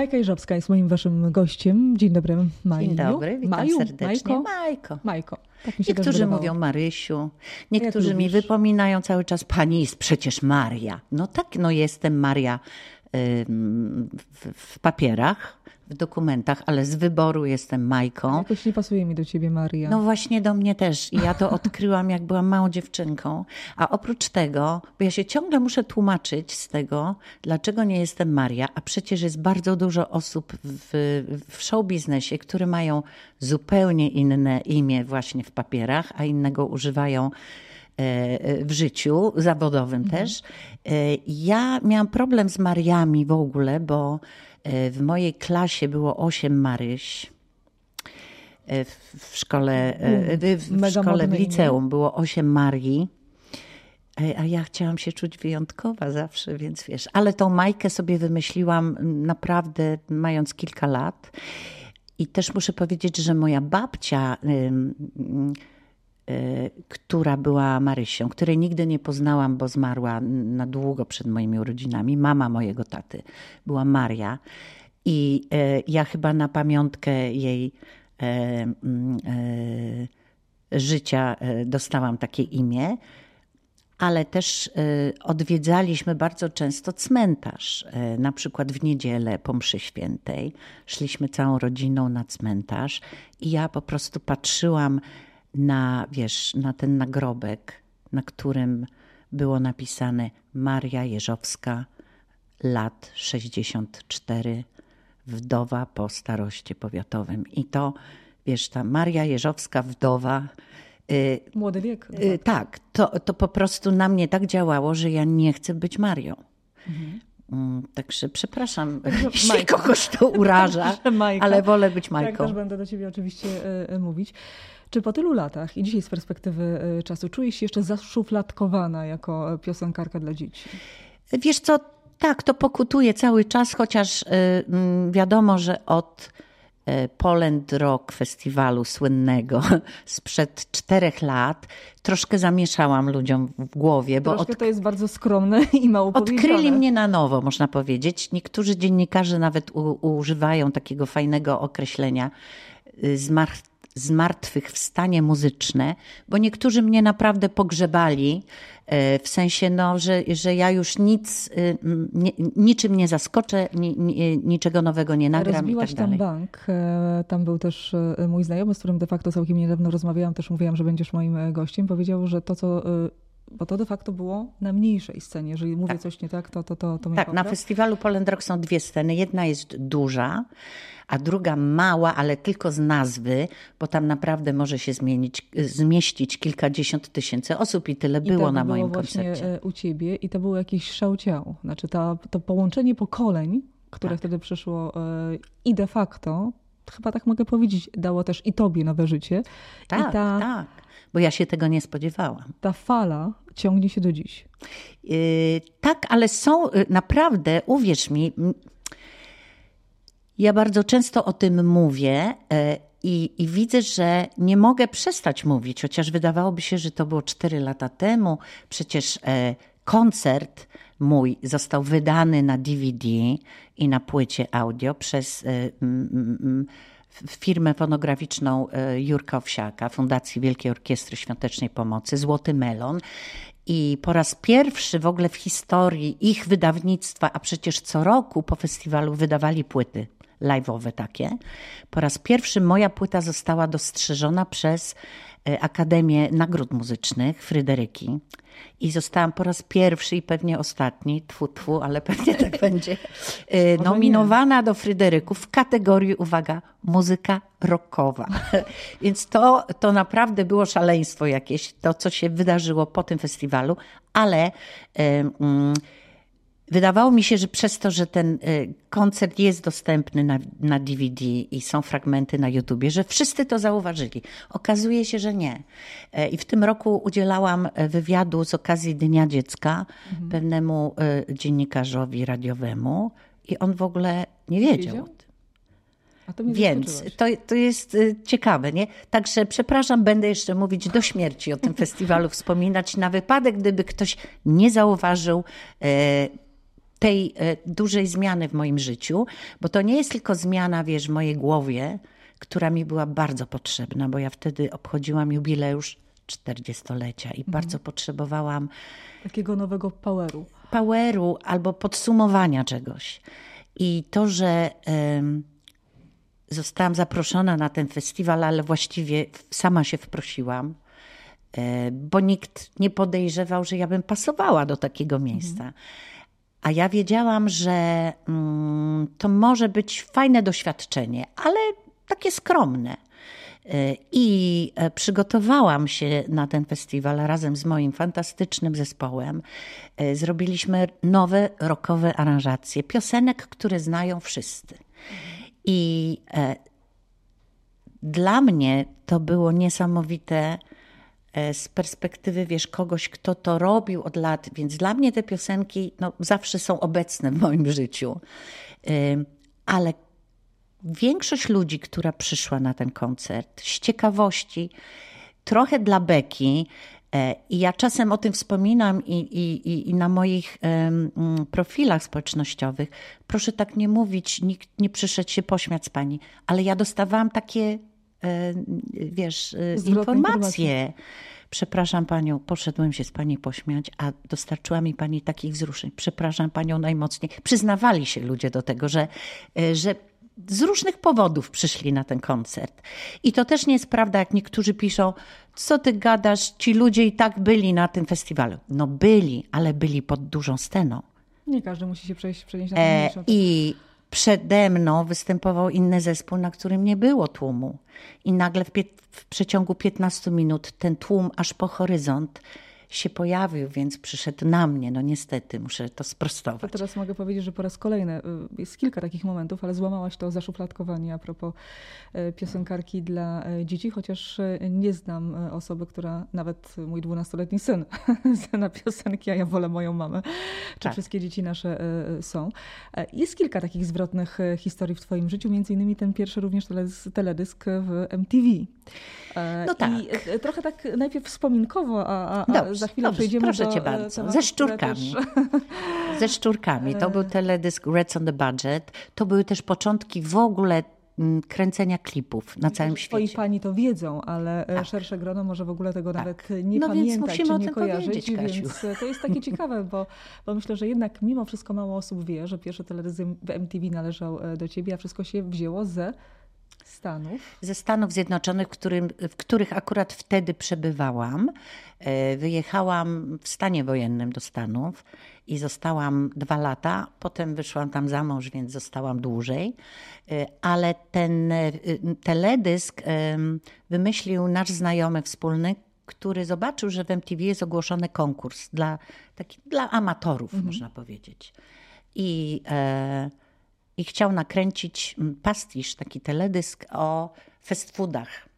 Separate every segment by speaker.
Speaker 1: Majka Jeżowska jest moim waszym gościem. Dzień dobry, Maju.
Speaker 2: Dzień dobry, witam
Speaker 1: Maju?
Speaker 2: serdecznie.
Speaker 1: Majko?
Speaker 2: Majko.
Speaker 1: Majko. Tak
Speaker 2: Niektórzy mówią Marysiu, niektórzy
Speaker 1: Jak
Speaker 2: mi
Speaker 1: lubisz?
Speaker 2: wypominają cały czas, pani jest przecież Maria. No tak, no jestem Maria w, papierach, w dokumentach, ale z wyboru jestem Majką.
Speaker 1: Jakoś nie pasuje mi do ciebie, Maria.
Speaker 2: No właśnie do mnie też. I ja to odkryłam, jak byłam małą dziewczynką. A oprócz tego, bo ja się ciągle muszę tłumaczyć z tego, dlaczego nie jestem Maria, a przecież jest bardzo dużo osób w, w show biznesie, które mają zupełnie inne imię właśnie w papierach, a innego używają w życiu zawodowym też. E, Ja miałam problem z Mariami w ogóle, bo e, w mojej klasie było osiem Maryś e, w szkole, e, w, w szkole, w liceum było osiem Marii. E, A ja chciałam się czuć wyjątkowa zawsze, więc wiesz. Ale tą Majkę sobie wymyśliłam naprawdę mając kilka lat. I też muszę powiedzieć, że moja babcia, która była Marysią, której nigdy nie poznałam, bo zmarła na długo przed moimi urodzinami, mama mojego taty była Maria. I y, ja chyba na pamiątkę jej y, y, życia y, dostałam takie imię ale też y, odwiedzaliśmy bardzo często cmentarz. Y, Na przykład w niedzielę po mszy świętej szliśmy całą rodziną na cmentarz i ja po prostu patrzyłam na, wiesz, na ten nagrobek, na którym było napisane Maria Jeżowska, lat 64, wdowa po staroście powiatowym. I to, wiesz, ta Maria Jeżowska, wdowa, y,
Speaker 1: Młody wiek.
Speaker 2: Y, Tak, to, to po prostu na mnie tak działało, że ja nie chcę być Marią. Mm, Także przepraszam, jeśli
Speaker 1: Majka.
Speaker 2: kogoś to uraża, ale wolę być
Speaker 1: Tak,
Speaker 2: Majką.
Speaker 1: też będę do ciebie oczywiście e, e, mówić. Czy po tylu latach i dzisiaj z perspektywy e, czasu czujesz się jeszcze zaszufladkowana jako e, piosenkarka dla dzieci?
Speaker 2: Wiesz co, tak, to pokutuje cały czas, chociaż y, mm, wiadomo, że od y, Poland Rock Festiwalu słynnego sprzed czterech lat troszkę zamieszałam ludziom w głowie, bo
Speaker 1: Troszkę
Speaker 2: od
Speaker 1: to jest bardzo skromne i mało
Speaker 2: Odkryli mnie na nowo, można powiedzieć. Niektórzy dziennikarze nawet u, używają takiego fajnego określenia y, zmar, zmartwychwstanie muzyczne, bo niektórzy mnie naprawdę pogrzebali, y, w sensie, no, że, że ja już nic, y, nie, niczym nie zaskoczę, ni, ni, niczego nowego nie nagram i
Speaker 1: Rozbiłaś
Speaker 2: tak
Speaker 1: tam
Speaker 2: dalej.
Speaker 1: bank. e, Tam był też e, mój znajomy, z którym de facto całkiem niedawno rozmawiałam, też mówiłam, że będziesz moim e, gościem. Powiedział, że to, co. e, Bo to de facto było na mniejszej scenie. Jeżeli mówię coś nie tak, to to, to, to
Speaker 2: Tak, na festiwalu Poland Rock są dwie sceny. Jedna jest duża, a druga mała, ale tylko z nazwy, bo tam naprawdę może się zmienić, zmieścić kilkadziesiąt tysięcy osób i tyle
Speaker 1: I
Speaker 2: było na
Speaker 1: było
Speaker 2: moim koncercie.
Speaker 1: e, u ciebie i to był jakiś szał ciał. Znaczy ta, to połączenie pokoleń, które
Speaker 2: Tak.
Speaker 1: wtedy przyszło e, i de facto, chyba tak mogę powiedzieć, dało też i tobie nowe życie.
Speaker 2: Tak,
Speaker 1: ta,
Speaker 2: tak, bo ja się tego nie spodziewałam.
Speaker 1: ta fala ciągnie się do dziś.
Speaker 2: Yy, tak, ale są yy, naprawdę, uwierz mi, ja bardzo często o tym mówię yy, i, i widzę, że nie mogę przestać mówić, chociaż wydawałoby się, że to było 4 lata temu. Przecież yy, koncert mój został wydany na DVD i na płycie audio przez f- firmę fonograficzną Jurka Owsiaka, Fundacji Wielkiej Orkiestry Świątecznej Pomocy, Złoty Melon. I po raz pierwszy w ogóle w historii ich wydawnictwa, a przecież co roku po festiwalu wydawali płyty live'owe takie. Po raz pierwszy moja płyta została dostrzeżona przez e, Akademię Nagród Muzycznych Fryderyki. I zostałam po raz pierwszy i pewnie ostatni, tfu, tfu, ale pewnie tak będzie, e, nominowana do Fryderyków w kategorii, uwaga, muzyka rockowa. Więc to, to naprawdę było szaleństwo jakieś, to co się wydarzyło po tym festiwalu, ale e, mm, wydawało mi się, że przez to, że ten y, koncert jest dostępny na, na DVD i są fragmenty na YouTubie, że wszyscy to zauważyli. Okazuje się, że nie. E, I w tym roku udzielałam e, wywiadu z okazji Dnia Dziecka pewnemu y, dziennikarzowi radiowemu i on w ogóle nie wiedział
Speaker 1: Wiedział? to
Speaker 2: Więc to, to jest ciekawe, nie? Także przepraszam, będę jeszcze mówić do śmierci o tym festiwalu, wspominać na wypadek, gdyby ktoś nie zauważył. e, tej e, dużej zmiany w moim życiu, bo to nie jest tylko zmiana, wiesz, w mojej głowie, która mi była bardzo potrzebna, bo ja wtedy obchodziłam jubileusz 40-lecia i bardzo potrzebowałam
Speaker 1: Takiego nowego poweru.
Speaker 2: poweru albo podsumowania czegoś. I to, że em, zostałam zaproszona na ten festiwal, ale właściwie sama się wprosiłam, e, bo nikt nie podejrzewał, że ja bym pasowała do takiego miejsca. A ja wiedziałam, że mm, to może być fajne doświadczenie, ale takie skromne. E, I e, przygotowałam się na ten festiwal razem z moim fantastycznym zespołem. E, Zrobiliśmy nowe rockowe aranżacje piosenek, które znają wszyscy. I e, dla mnie to było niesamowite z perspektywy, wiesz, kogoś, kto to robił od lat, więc dla mnie te piosenki no, zawsze są obecne w moim życiu. Ym, Ale większość ludzi, która przyszła na ten koncert, z ciekawości, trochę dla beki, e, i ja czasem o tym wspominam i, i, i- na moich mm, profilach społecznościowych. Proszę tak nie mówić, nikt nie przyszedł się pośmiać z pani, ale ja dostawałam takie, e, wiesz, e,
Speaker 1: Zwrotne
Speaker 2: informacje. Przepraszam panią, poszedłem się z pani pośmiać, a dostarczyła mi pani takich wzruszeń. Przepraszam panią najmocniej. Przyznawali się ludzie do tego, że, e, że z różnych powodów przyszli na ten koncert. I to też nie jest prawda, jak niektórzy piszą, co ty gadasz, ci ludzie i tak byli na tym festiwalu. No byli, ale byli pod dużą sceną.
Speaker 1: Nie każdy musi się przejść, przenieść na
Speaker 2: E,
Speaker 1: ten mniejszą.
Speaker 2: I przede mną występował inny zespół, na którym nie było tłumu. I nagle w, w przeciągu 15 minut ten tłum aż po horyzont się pojawił, więc przyszedł na mnie. No niestety, muszę to
Speaker 1: To
Speaker 2: sprostować.
Speaker 1: teraz mogę powiedzieć, że po raz kolejny y, jest kilka takich momentów, ale złamałaś to zaszufladkowanie a propos y, piosenkarki dla y, dzieci, chociaż nie znam osoby, która, nawet mój dwunastoletni syn zna piosenki, a ja wolę moją mamę. Czy
Speaker 2: Tak.
Speaker 1: wszystkie dzieci nasze są. E, Jest kilka takich zwrotnych historii w twoim życiu, między innymi ten pierwszy również teledysk, w MTV. E,
Speaker 2: No tak.
Speaker 1: I y, trochę tak najpierw wspominkowo, a, a, a za chwilę
Speaker 2: dobrze,
Speaker 1: przejdziemy
Speaker 2: proszę
Speaker 1: do
Speaker 2: cię
Speaker 1: e,
Speaker 2: bardzo. Ze szczurkami.
Speaker 1: też-
Speaker 2: Ze szczurkami. To był teledysk Reds on the Budget. To były też początki w ogóle mm, kręcenia klipów na całym
Speaker 1: Twoi
Speaker 2: świecie.
Speaker 1: pani to wiedzą, ale e, szersze grono może w ogóle tego nawet nie
Speaker 2: No więc
Speaker 1: pamiętać
Speaker 2: musimy
Speaker 1: czy
Speaker 2: o
Speaker 1: nie
Speaker 2: tym
Speaker 1: kojarzyć, więc to jest takie ciekawe, bo, bo myślę, że jednak mimo wszystko mało osób wie, że pierwszy teledysk w MTV należał e, do ciebie, a wszystko się wzięło ze Stanów.
Speaker 2: Ze Stanów Zjednoczonych, w, którym, w których akurat wtedy przebywałam. E, Wyjechałam w stanie wojennym do Stanów i zostałam dwa lata. Potem wyszłam tam za mąż, więc zostałam dłużej. E, Ale ten e, teledysk wymyślił nasz znajomy wspólny, który zobaczył, że w MTV jest ogłoszony konkurs dla, taki, dla amatorów, można powiedzieć. I, e, I chciał nakręcić pastisz, taki teledysk o fast foodach.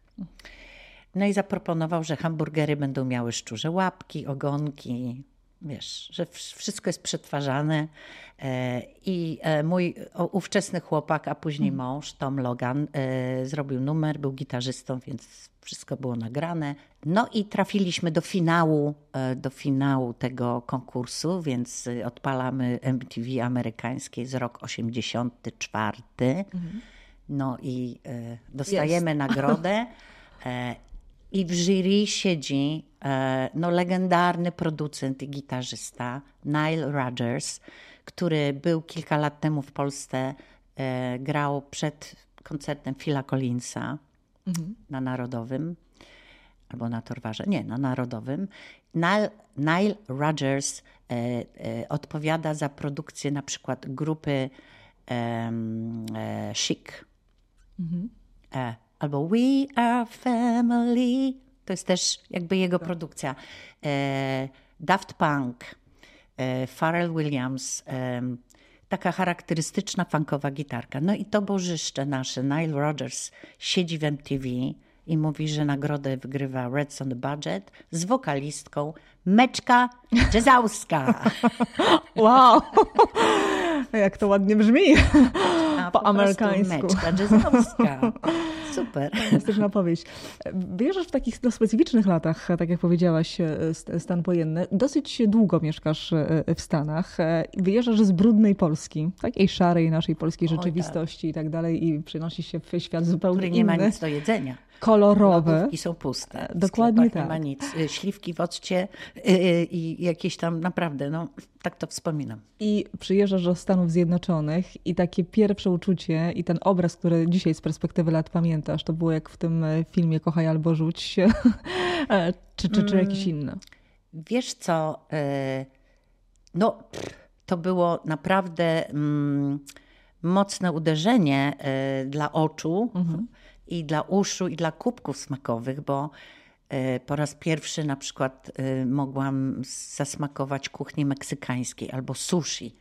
Speaker 2: No i zaproponował, że hamburgery będą miały szczurze łapki, ogonki, wiesz, że wsz- wszystko jest przetwarzane. E, I e, mój ówczesny chłopak, a później mąż, Tom Logan, e, zrobił numer, był gitarzystą, więc wszystko było nagrane. No i trafiliśmy do finału, do finału tego konkursu, więc odpalamy MTV amerykańskie z rok 84. No i dostajemy nagrodę. I w jury siedzi e, no, legendarny producent i gitarzysta Nile Rodgers, który był kilka lat temu w Polsce, e, grał przed koncertem Phila Collinsa na Narodowym, albo na Torwarze, nie, na Narodowym. Nile, Nile Rodgers e, e, odpowiada za produkcję na przykład grupy e, Chic. E, albo We Are Family. To jest też jakby jego produkcja. E, Daft Punk, e, Pharrell Williams, em, taka charakterystyczna funkowa gitarka. No i to bożyszcze nasze, Nile Rodgers, siedzi w MTV i mówi, że nagrodę wygrywa Reds on the Budget z wokalistką Meczka Jazzowska.
Speaker 1: Wow! Jak to ładnie brzmi
Speaker 2: A
Speaker 1: po
Speaker 2: prostu
Speaker 1: amerykańsku.
Speaker 2: Meczka Jazzowska. Super.
Speaker 1: Fantastyczna opowieść. Wyjeżdżasz w takich no, specyficznych latach, tak jak powiedziałaś, stan wojenny. Dosyć długo mieszkasz w Stanach. Wyjeżdżasz z brudnej Polski, takiej szarej naszej polskiej rzeczywistości Oj, tak. i tak dalej i przynosisz się w świat zupełnie Który
Speaker 2: nie
Speaker 1: inny.
Speaker 2: ma nic do jedzenia
Speaker 1: kolorowe.
Speaker 2: I są puste.
Speaker 1: Dokładnie tak.
Speaker 2: Nie ma nic. Y, śliwki w occie i jakieś tam naprawdę, no tak to wspominam.
Speaker 1: I przyjeżdżasz do Stanów Zjednoczonych i takie pierwsze uczucie i ten obraz, który dzisiaj z perspektywy lat pamiętasz, to było jak w tym e, filmie Kochaj albo rzuć, e, czy, czy, czy jakiś mm. inny?
Speaker 2: Wiesz co, e, no to było naprawdę mm, mocne uderzenie dla oczu. Mhm i dla uszu, i dla kubków smakowych, bo po raz pierwszy na przykład mogłam zasmakować kuchni meksykańskiej albo sushi.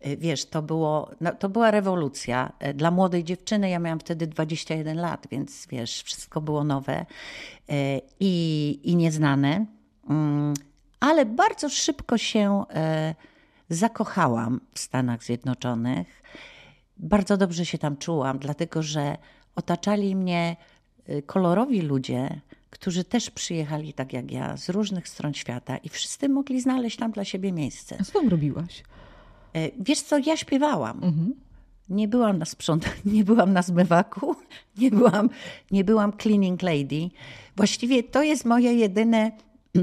Speaker 2: E, wiesz, to, było, no, to była rewolucja. Dla młodej dziewczyny, ja miałam wtedy 21 lat, więc wiesz, wszystko było nowe i, i nieznane. Mm, ale bardzo szybko się zakochałam w Stanach Zjednoczonych. Bardzo dobrze się tam czułam, dlatego że otaczali mnie y, kolorowi ludzie, którzy też przyjechali tak jak ja z różnych stron świata i wszyscy mogli znaleźć tam dla siebie miejsce.
Speaker 1: A co tam robiłaś?
Speaker 2: E, wiesz co, ja śpiewałam. Mhm. Nie byłam na sprząt, nie byłam na zmywaku, nie byłam, nie byłam cleaning lady. Właściwie to jest moje jedyne,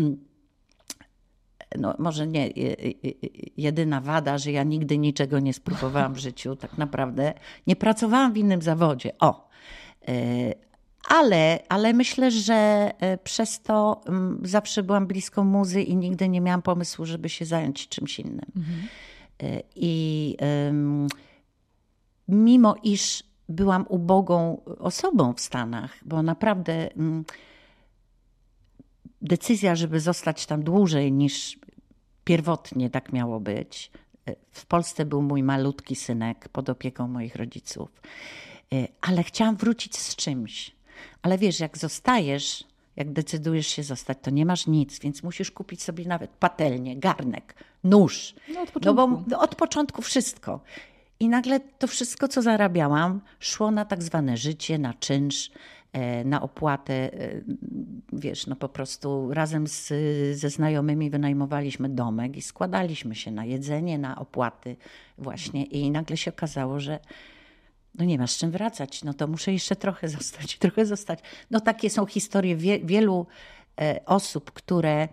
Speaker 2: no może nie jedyna wada, że ja nigdy niczego nie spróbowałam w życiu, tak naprawdę. Nie pracowałam w innym zawodzie. O, E, ale, ale myślę, że e, przez to mm, zawsze byłam blisko muzy i nigdy nie miałam pomysłu, żeby się zająć czymś innym. Mhm. E, I mimo iż byłam ubogą osobą w Stanach, bo naprawdę um, decyzja, żeby zostać tam dłużej niż pierwotnie tak miało być. W Polsce był mój malutki synek pod opieką moich rodziców. Y, ale chciałam wrócić z czymś. Ale wiesz, jak zostajesz, jak decydujesz się zostać, to nie masz nic, więc musisz kupić sobie nawet patelnię, garnek, nóż.
Speaker 1: No, od początku.
Speaker 2: No bo od początku wszystko. I nagle to wszystko, co zarabiałam, szło na tak zwane życie, na czynsz, e, na opłatę. E, wiesz, no po prostu razem z, ze znajomymi wynajmowaliśmy domek i składaliśmy się na jedzenie, na opłaty właśnie. I nagle się okazało, że no nie masz czym wracać, no to muszę jeszcze trochę zostać, trochę zostać. No takie są historie wie, wielu e, osób, które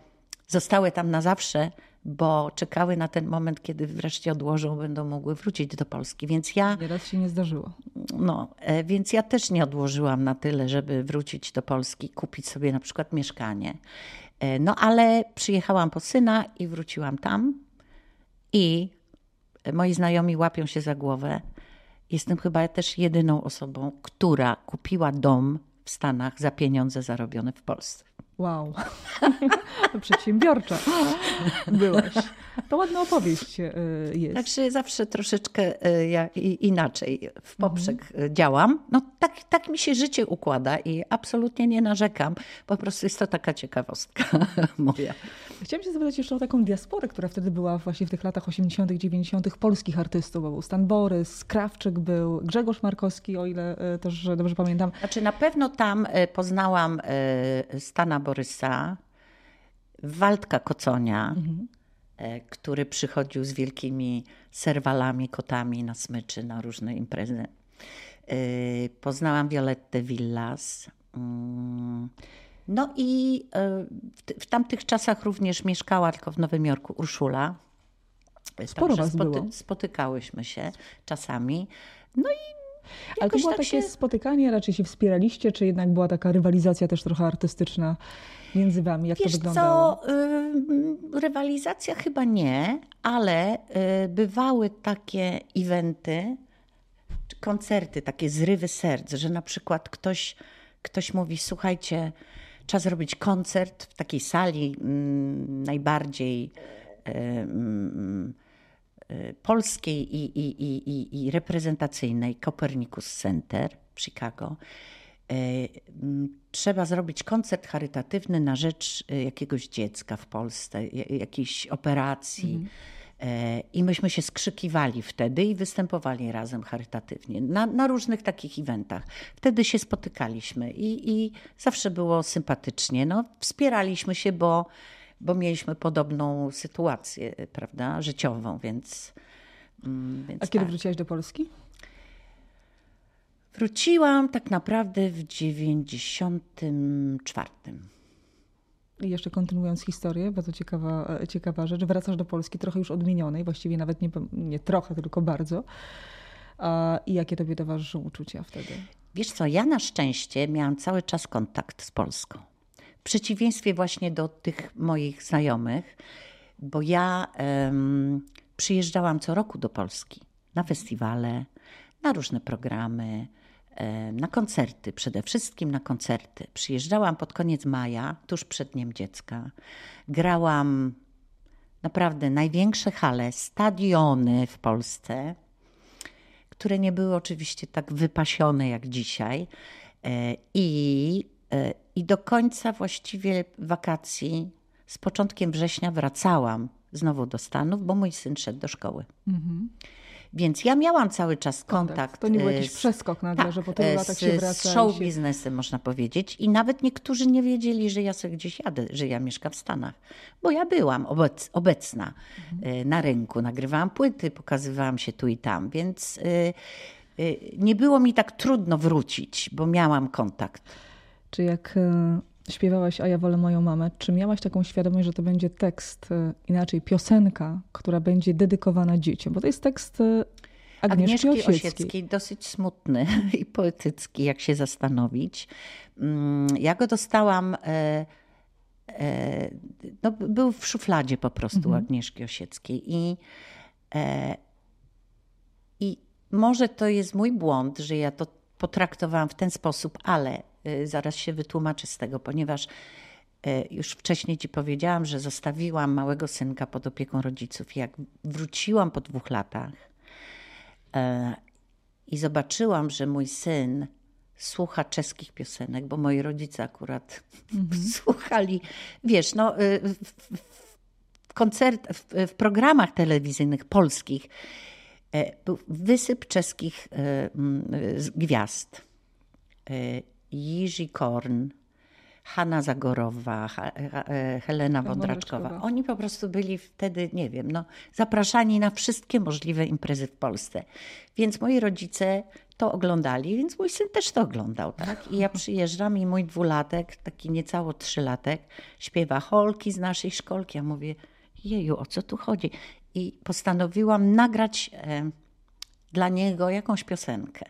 Speaker 2: zostały tam na zawsze, bo czekały na ten moment, kiedy wreszcie odłożą, będą mogły wrócić do Polski. Więc ja.
Speaker 1: Nieraz się nie zdarzyło.
Speaker 2: No, e, więc ja też nie odłożyłam na tyle, żeby wrócić do Polski, kupić sobie na przykład mieszkanie. E, no, ale przyjechałam po syna i wróciłam tam. I moi znajomi łapią się za głowę Jestem chyba też jedyną osobą, która kupiła dom w Stanach za pieniądze zarobione w Polsce.
Speaker 1: Wow, przedsiębiorcza byłaś. To ładna opowieść e, jest.
Speaker 2: Także zawsze troszeczkę e, ja inaczej w poprzek mhm. działam. No tak, tak mi się życie układa i absolutnie nie narzekam. Po prostu jest to taka ciekawostka moja.
Speaker 1: Chciałam się zapytać jeszcze o taką diasporę, która wtedy była właśnie w tych latach 80., 90. polskich artystów. Był Stan Borys, Krawczyk był, Grzegorz Markowski, o ile też dobrze pamiętam.
Speaker 2: Znaczy na pewno tam poznałam Stana Borysa, Waldka Koconia. Mhm E, który przychodził z wielkimi serwalami, kotami na smyczy, na różne imprezy. E, poznałam Violettę Villas. Mm. No i e, w, tamtych czasach również mieszkała tylko w Nowym Jorku Urszula.
Speaker 1: Sporo was spoty było.
Speaker 2: Spotykałyśmy się czasami. No i
Speaker 1: ale to było
Speaker 2: tak
Speaker 1: takie
Speaker 2: się...
Speaker 1: spotykanie, raczej się wspieraliście, czy jednak była taka rywalizacja też trochę artystyczna między wami? Jak
Speaker 2: Wiesz
Speaker 1: to wyglądało?
Speaker 2: co, y, rywalizacja chyba nie, ale y, bywały takie eventy, koncerty, takie zrywy serc, że na przykład ktoś, ktoś mówi, słuchajcie, trzeba zrobić koncert w takiej sali mm, najbardziej mm, y, polskiej i, i, i, i reprezentacyjnej, Copernicus Center w Chicago. E, trzeba zrobić koncert charytatywny na rzecz e, jakiegoś dziecka w Polsce, jakiejś operacji. E, I myśmy się skrzykiwali wtedy i występowali razem charytatywnie na, na różnych takich eventach. Wtedy się spotykaliśmy i, i zawsze było sympatycznie. No, wspieraliśmy się, bo, bo mieliśmy podobną sytuację, prawda, życiową, więc.
Speaker 1: Mm, więc A kiedy tak. wróciłaś do Polski?
Speaker 2: Wróciłam tak naprawdę w 94.
Speaker 1: I jeszcze kontynuując historię, bardzo ciekawa, e, ciekawa rzecz. Wracasz do Polski trochę już odmienionej, właściwie nawet nie, nie trochę, tylko bardzo. I jakie tobie towarzyszą uczucia wtedy?
Speaker 2: Wiesz co, ja na szczęście miałam cały czas kontakt z Polską. Przeciwieństwie właśnie do tych moich znajomych, bo ja um, przyjeżdżałam co roku do Polski na festiwale, na różne programy, na koncerty, przede wszystkim na koncerty. Przyjeżdżałam pod koniec maja, tuż przed Dniem Dziecka. Grałam naprawdę największe hale, stadiony w Polsce, które nie były oczywiście tak wypasione jak dzisiaj. E, I, e, i do końca właściwie wakacji, z początkiem września, wracałam znowu do Stanów, bo mój syn szedł do szkoły. Mhm. Więc ja miałam cały czas kontakt.
Speaker 1: To nie był jakiś z, przeskok nagle, tak, że po tylu e, latach się wraca.
Speaker 2: Z show się... biznesem można powiedzieć. I nawet niektórzy nie wiedzieli, że ja sobie gdzieś jadę, że ja mieszkam w Stanach. Bo ja byłam obec, obecna mhm. E, na rynku, nagrywałam płyty, pokazywałam się tu i tam. Więc e, nie było mi tak trudno wrócić, bo miałam kontakt.
Speaker 1: Czy jak śpiewałaś A ja wolę moją mamę, czy miałaś taką świadomość, że to będzie tekst, e, inaczej piosenka, która będzie dedykowana dzieciom? Bo to jest tekst e, Agnieszki, Agnieszki Osieckiej. Osieckiej.
Speaker 2: Dosyć smutny i poetycki, jak się zastanowić. Mm, ja go dostałam... E, no, był w szufladzie po prostu mhm. Agnieszki Osieckiej i, i może to jest mój błąd, że ja to potraktowałam w ten sposób, ale zaraz się wytłumaczę z tego, ponieważ y, już wcześniej ci powiedziałam, że zostawiłam małego synka pod opieką rodziców. Jak wróciłam po dwóch latach y, i zobaczyłam, że mój syn słucha czeskich piosenek, bo moi rodzice akurat mhm. słuchali, wiesz, no, w, w, koncert, w, w programach telewizyjnych polskich był wysyp czeskich gwiazd Jiří Korn, Hanna Zagorowa, e, Helena Wądraczkowa. Oni po prostu byli wtedy, nie wiem, no, zapraszani na wszystkie możliwe imprezy w Polsce. Więc moi rodzice to oglądali, więc mój syn też to oglądał. Tak? I ja przyjeżdżam i mój dwulatek, taki niecało trzylatek, śpiewa holki z naszej szkolki. Ja mówię, jeju, o co tu chodzi? I postanowiłam nagrać e, dla niego jakąś piosenkę.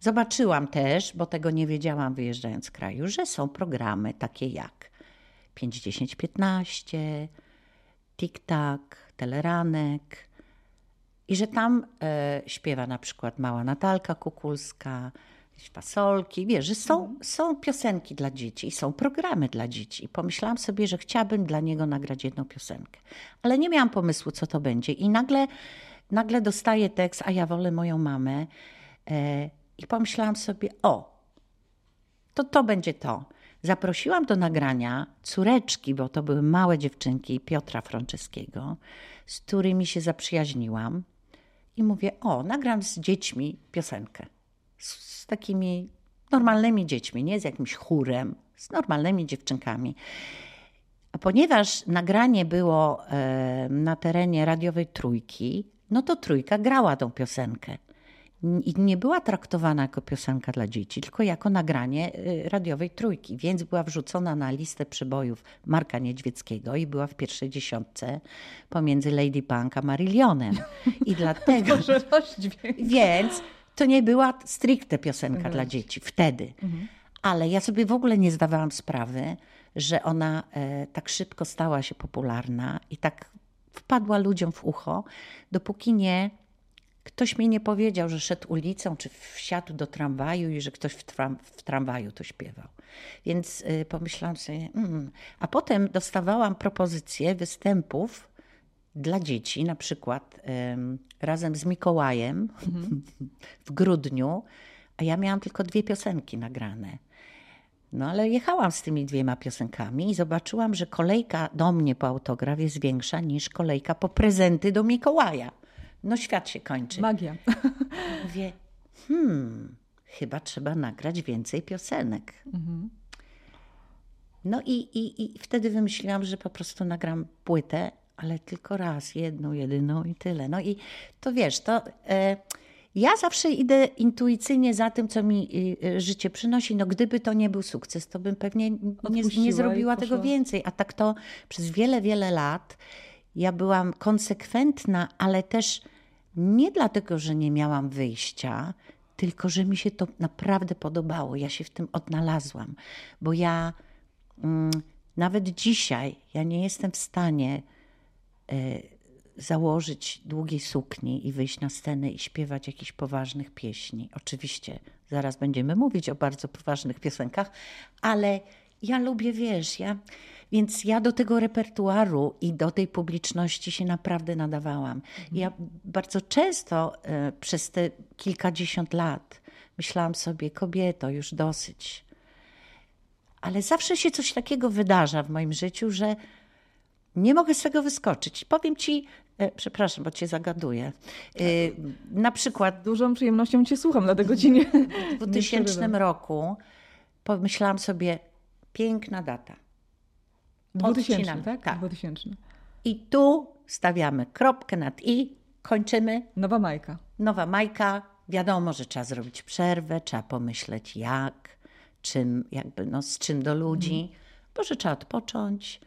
Speaker 2: Zobaczyłam też, bo tego nie wiedziałam wyjeżdżając z kraju, że są programy takie jak 5, 10, 15, Tik-Tak, Teleranek i że tam e, śpiewa na przykład mała Natalka Kukulska, fasolki, wiesz, że są, mhm. są piosenki dla dzieci i są programy dla dzieci. I pomyślałam sobie, że chciałabym dla niego nagrać jedną piosenkę. Ale nie miałam pomysłu, co to będzie. I nagle, nagle dostaję tekst, a ja wolę moją mamę. E, I pomyślałam sobie, o, to to będzie to. Zaprosiłam do nagrania córeczki, bo to były małe dziewczynki Piotra Franceskiego, z którymi się zaprzyjaźniłam. I mówię, o, nagram z dziećmi piosenkę. Z, z takimi normalnymi dziećmi, nie z jakimś chórem, z normalnymi dziewczynkami. A ponieważ nagranie było e, na terenie radiowej trójki, no to trójka grała tą piosenkę i nie była traktowana jako piosenka dla dzieci, tylko jako nagranie y, radiowej trójki, więc była wrzucona na listę przybojów Marka Niedźwieckiego i była w pierwszej dziesiątce pomiędzy Lady Punk a Marylionem. I dlatego... więc to nie była stricte piosenka mhm. dla dzieci wtedy. Mhm. Ale ja sobie w ogóle nie zdawałam sprawy, że ona e, tak szybko stała się popularna i tak wpadła ludziom w ucho, dopóki nie Ktoś mi nie powiedział, że szedł ulicą, czy wsiadł do tramwaju i że ktoś w, tram, w tramwaju to śpiewał. Więc y, pomyślałam sobie, mm. a potem dostawałam propozycje występów dla dzieci, na przykład razem z Mikołajem w grudniu, a ja miałam tylko dwie piosenki nagrane. No ale jechałam z tymi dwiema piosenkami i zobaczyłam, że kolejka do mnie po autograf jest większa niż kolejka po prezenty do Mikołaja. No świat się kończy.
Speaker 1: Magia.
Speaker 2: Mówię, hmm, chyba trzeba nagrać więcej piosenek. Mhm. No i, i, i wtedy wymyśliłam, że po prostu nagram płytę, ale tylko raz, jedną, jedyną i tyle. No i to wiesz, to... E, ja zawsze idę intuicyjnie za tym, co mi y, życie przynosi. No, gdyby to nie był sukces, to bym pewnie nie, nie zrobiła tego więcej. A tak to przez wiele, wiele lat ja byłam konsekwentna, ale też nie dlatego, że nie miałam wyjścia, tylko że mi się to naprawdę podobało. Ja się w tym odnalazłam, bo ja mm, nawet dzisiaj ja nie jestem w stanie. Y, założyć długiej sukni i wyjść na scenę i śpiewać jakichś poważnych pieśni. Oczywiście zaraz będziemy mówić o bardzo poważnych piosenkach, ale ja lubię, wiesz, ja, więc ja do tego repertuaru i do tej publiczności się naprawdę nadawałam. Ja bardzo często e, przez te kilkadziesiąt lat myślałam sobie, kobieto, już dosyć. Ale zawsze się coś takiego wydarza w moim życiu, że nie mogę z tego wyskoczyć. Powiem ci, E, przepraszam, bo cię zagaduję. E, na przykład.
Speaker 1: Dużą przyjemnością cię słucham, dlatego ci nie.
Speaker 2: W 2000 nie roku pomyślałam sobie, piękna data.
Speaker 1: 2000, tak? tak? 2000.
Speaker 2: I tu stawiamy kropkę nad i, kończymy.
Speaker 1: Nowa majka.
Speaker 2: Nowa majka. Wiadomo, że trzeba zrobić przerwę, trzeba pomyśleć jak, czym, jakby, no, z czym do ludzi, mhm. bo że trzeba odpocząć,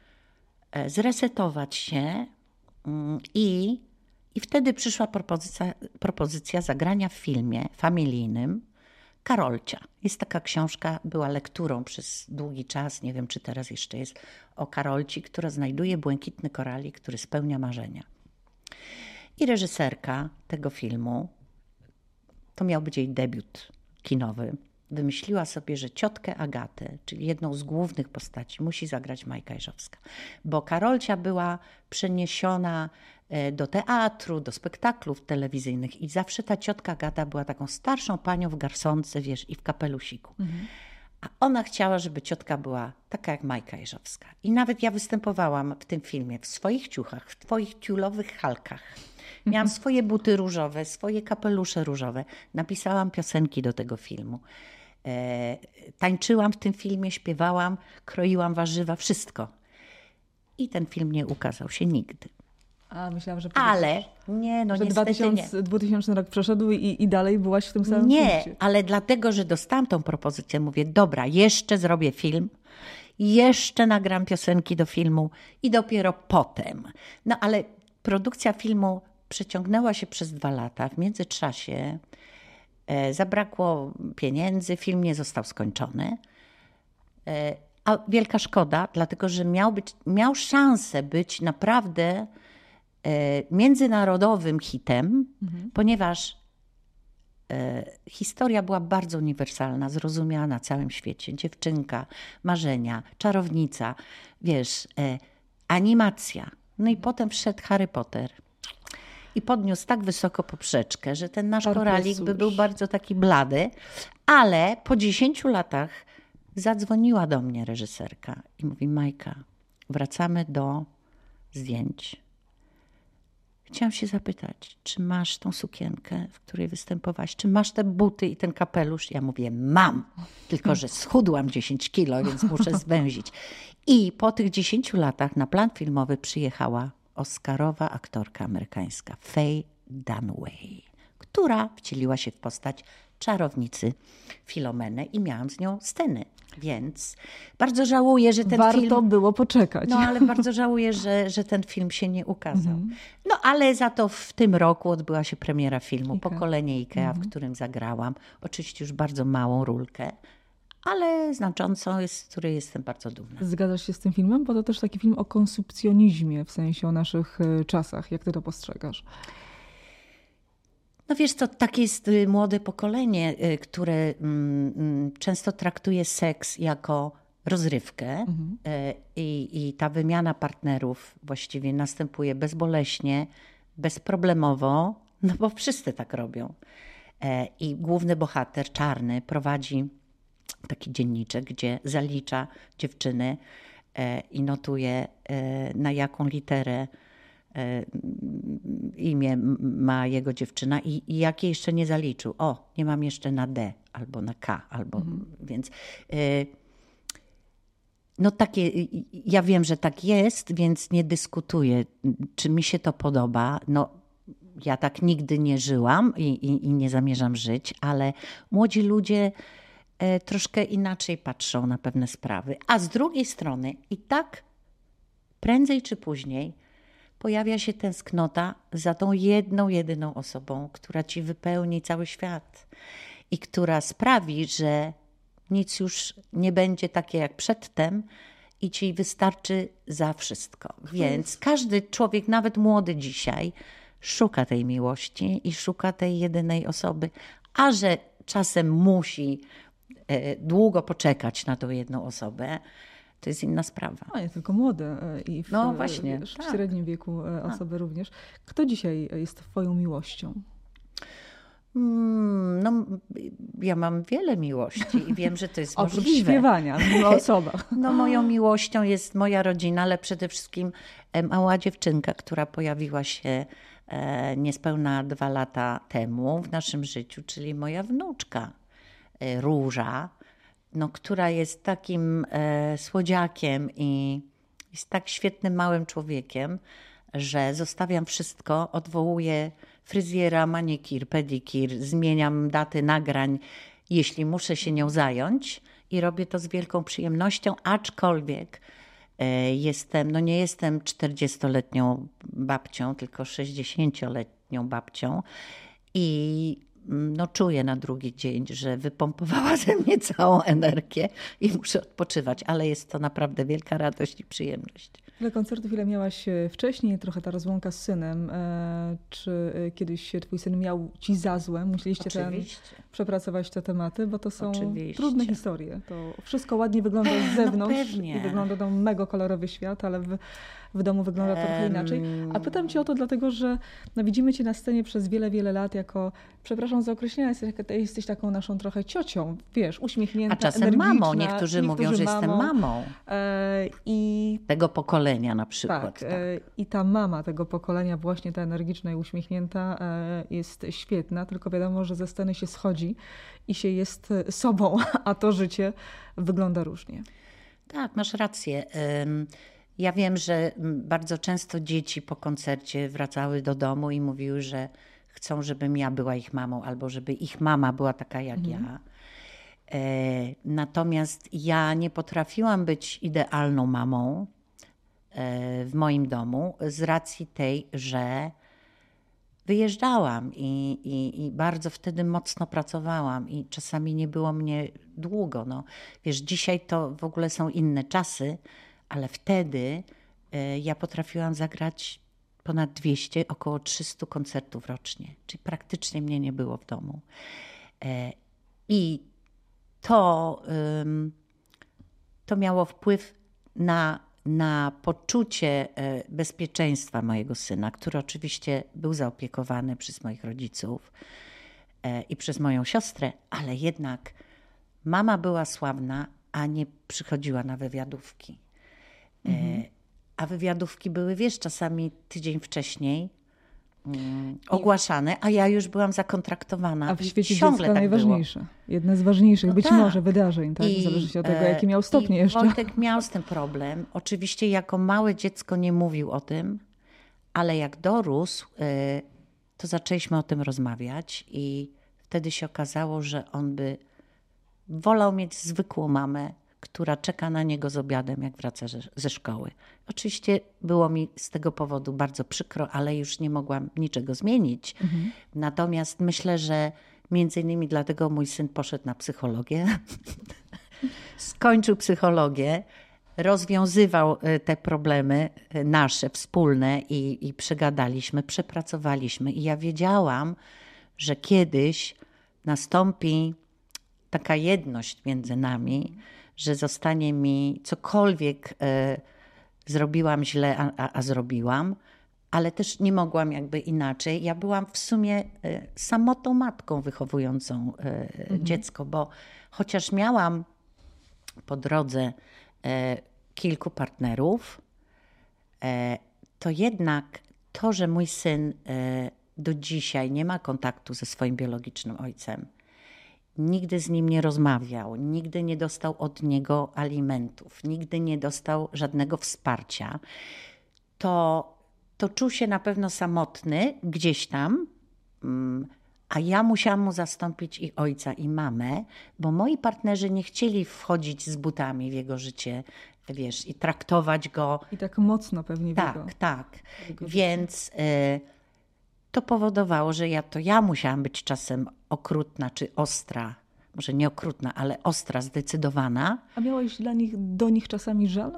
Speaker 2: e, zresetować się, Mm, I, i wtedy przyszła propozycja, propozycja zagrania w filmie familijnym Karolcia. Jest taka książka, była lekturą przez długi czas, nie wiem czy teraz jeszcze jest, o Karolci, która znajduje błękitny koralik, który spełnia marzenia. I reżyserka tego filmu, to miał być jej debiut kinowy, wymyśliła sobie, że ciotkę Agatę, czyli jedną z głównych postaci, musi zagrać Majka Jeżowska. Bo Karolcia była przeniesiona do teatru, do spektaklów telewizyjnych i zawsze ta ciotka Agata była taką starszą panią w garsonce, wiesz, i w kapelusiku. Mhm. A ona chciała, żeby ciotka była taka jak Majka Jeżowska. I nawet ja występowałam w tym filmie w swoich ciuchach, w twoich tiulowych halkach. Miałam swoje buty różowe, swoje kapelusze różowe. Napisałam piosenki do tego filmu. E, tańczyłam w tym filmie, śpiewałam, kroiłam warzywa, wszystko. I ten film nie ukazał się nigdy.
Speaker 1: A, myślałam, że...
Speaker 2: Ale, nie, no
Speaker 1: że niestety 2000, nie. 2000 rok przeszedł i, i dalej byłaś w tym samym
Speaker 2: Nie, punkcie. ale dlatego, że dostałam tą propozycję, mówię, dobra, jeszcze zrobię film, jeszcze nagram piosenki do filmu i dopiero potem. No ale produkcja filmu przeciągnęła się przez dwa lata. W międzyczasie E, zabrakło pieniędzy, film nie został skończony. E, a wielka szkoda, dlatego że miał, być, miał szansę być naprawdę międzynarodowym hitem, mhm. ponieważ historia była bardzo uniwersalna, zrozumiana na całym świecie. Dziewczynka, marzenia, czarownica, wiesz, animacja. No i potem wszedł Harry Potter i podniósł tak wysoko poprzeczkę, że ten nasz koralik by był bardzo taki blady, ale po 10 latach zadzwoniła do mnie reżyserka i mówi: Majka, wracamy do zdjęć. Chciałam się zapytać, czy masz tą sukienkę, w której występowałaś? Czy masz te buty i ten kapelusz? Ja mówię, mam, tylko że schudłam 10 kilo, więc muszę zwęzić. I po tych 10 latach na plan filmowy przyjechała Oscarowa aktorka amerykańska Faye Dunaway, która wcieliła się w postać czarownicy Filomeny i miałam z nią sceny. Więc bardzo żałuję, że ten
Speaker 1: Warto
Speaker 2: film...
Speaker 1: Warto było poczekać.
Speaker 2: No ale bardzo żałuję, że, że ten film się nie ukazał. Mm -hmm. No ale za to w tym roku odbyła się premiera filmu Ike. Pokolenie Ikea, mm -hmm. w mhm. którym zagrałam. Oczywiście już bardzo małą rulkę, ale znaczącą, jest, z której jestem bardzo dumna.
Speaker 1: Zgadzasz się z tym filmem? Bo to też taki film o konsumpcjonizmie, w sensie o naszych e, czasach. Jak ty to postrzegasz?
Speaker 2: No wiesz to takie jest y, młode pokolenie, y, które mm, mm, często traktuje seks jako rozrywkę mhm. E, i, i ta wymiana partnerów właściwie następuje bezboleśnie, bezproblemowo, no bo wszyscy tak robią. E, I główny bohater, czarny, prowadzi taki dzienniczek, gdzie zalicza dziewczyny e, i notuje e, na jaką literę imię ma jego dziewczyna i, i jakie jeszcze nie zaliczył. O, nie mam jeszcze na D albo na K, albo mhm. więc. No takie, ja wiem, że tak jest, więc nie dyskutuję, czy mi się to podoba. No, ja tak nigdy nie żyłam i, i, i nie zamierzam żyć, ale młodzi ludzie e, troszkę inaczej patrzą na pewne sprawy. A z drugiej strony, i tak prędzej czy później pojawia się tęsknota za tą jedną, jedyną osobą, która ci wypełni cały świat i która sprawi, że nic już nie będzie takie jak przedtem i ci wystarczy za wszystko. Więc każdy człowiek, nawet młody dzisiaj, szuka tej miłości i szuka tej jedynej osoby, a że czasem musi e, długo poczekać na tą jedną osobę, to jest inna sprawa.
Speaker 1: A nie tylko młode e, i w, no właśnie, w tak. średnim wieku e, tak. osoby tak. również. Kto dzisiaj jest Twoją miłością?
Speaker 2: Mm, no, ja mam wiele miłości i wiem, że to jest Oprócz możliwe.
Speaker 1: śpiewania, miła osoba.
Speaker 2: No, moją miłością jest moja rodzina, ale przede wszystkim mała dziewczynka, która pojawiła się E, niespełna dwa lata temu w naszym życiu, czyli moja wnuczka e, Róża, no, która jest takim e, słodziakiem i jest tak świetnym małym człowiekiem, że zostawiam wszystko, odwołuję fryzjera, manikir, pedikir, zmieniam daty nagrań, jeśli muszę się nią zająć i robię to z wielką przyjemnością, aczkolwiek E, jestem, no nie jestem 40-letnią babcią, tylko 60-letnią babcią i no czuję na drugi dzień, że wypompowała ze mnie całą energię i muszę odpoczywać, ale jest to naprawdę wielka radość i przyjemność.
Speaker 1: Ile koncertów, ile miałaś e, wcześniej, trochę ta rozłąka z synem. E, czy kiedyś twój syn miał ci za złe? Musieliście ten, przepracować te tematy, bo to są Oczywiście. trudne historie. To wszystko ładnie wygląda z zewnątrz no i wygląda to mega kolorowy świat, ale w, w domu wygląda trochę inaczej. A pytam cię o to dlatego, że no, widzimy cię na scenie przez wiele, wiele lat jako, przepraszam za określenie, jesteś taką naszą trochę ciocią, wiesz, uśmiechnięta,
Speaker 2: A czasem mamą. Niektórzy, niektórzy mówią, że mamą. jestem mamą. E, I tego pokolenia na przykład. Tak, tak. E,
Speaker 1: I ta mama tego pokolenia, właśnie ta energiczna i uśmiechnięta e, jest świetna, tylko wiadomo, że ze sceny się schodzi i się jest sobą, a to życie wygląda różnie.
Speaker 2: Tak, masz rację. Ja wiem, że bardzo często dzieci po koncercie wracały do domu i mówiły, że chcą, żebym ja była ich mamą, albo żeby ich mama była taka jak mhm. ja. E, natomiast ja nie potrafiłam być idealną mamą e, w moim domu z racji tej, że wyjeżdżałam i, i, i, bardzo wtedy mocno pracowałam i czasami nie było mnie długo. No. Wiesz, dzisiaj to w ogóle są inne czasy, ale wtedy e, ja potrafiłam zagrać ponad 200, około 300 koncertów rocznie, czyli praktycznie mnie nie było w domu. E, I to, to miało wpływ na, na poczucie e, bezpieczeństwa mojego syna, który oczywiście był zaopiekowany przez moich rodziców i przez moją siostrę, ale jednak mama była sławna, a nie przychodziła na wywiadówki. Mhm. A wywiadówki były, wiesz, czasami tydzień wcześniej mm, ogłaszane, a ja już byłam zakontraktowana.
Speaker 1: A w świecie Ciągle tak najważniejsze. Było. Jedne z ważniejszych, no być tak. może, wydarzeń, tak? I, Zależy od tego, e, jaki miał stopień jeszcze.
Speaker 2: Wojtek miał z tym problem. Oczywiście jako małe dziecko nie mówił o tym, ale jak dorósł, e, to zaczęliśmy o tym rozmawiać i wtedy się okazało, że on by wolał mieć zwykłą mamę, która czeka na niego z obiadem, jak wraca ze szkoły. Oczywiście było mi z tego powodu bardzo przykro, ale już nie mogłam niczego zmienić. Mhm. Natomiast myślę, że między innymi dlatego mój syn poszedł na psychologię. Skończył psychologię, rozwiązywał e, te problemy e, nasze, wspólne i, i przegadaliśmy, przepracowaliśmy. I ja wiedziałam, że kiedyś nastąpi taka jedność między nami, że zostanie mi cokolwiek e, zrobiłam źle, a, a, a zrobiłam, ale też nie mogłam jakby inaczej. Ja byłam w sumie e, samotną matką wychowującą e, mhm. dziecko, bo chociaż miałam po drodze kilku partnerów, to jednak to, że mój syn do dzisiaj nie ma kontaktu ze swoim biologicznym ojcem, nigdy z nim nie rozmawiał, nigdy nie dostał od niego alimentów, nigdy nie dostał żadnego wsparcia, to to czuł się na pewno samotny gdzieś tam, mm, a ja musiałam mu zastąpić i ojca, i mamę, bo moi partnerzy nie chcieli wchodzić z butami w jego życie, wiesz, i traktować go.
Speaker 1: I tak mocno pewnie w
Speaker 2: Tak,
Speaker 1: jego,
Speaker 2: tak. Więc y, to powodowało, że ja to ja musiałam być czasem okrutna czy ostra. Może nie okrutna, ale ostra, zdecydowana.
Speaker 1: A miałeś dla nich, do nich czasami żal?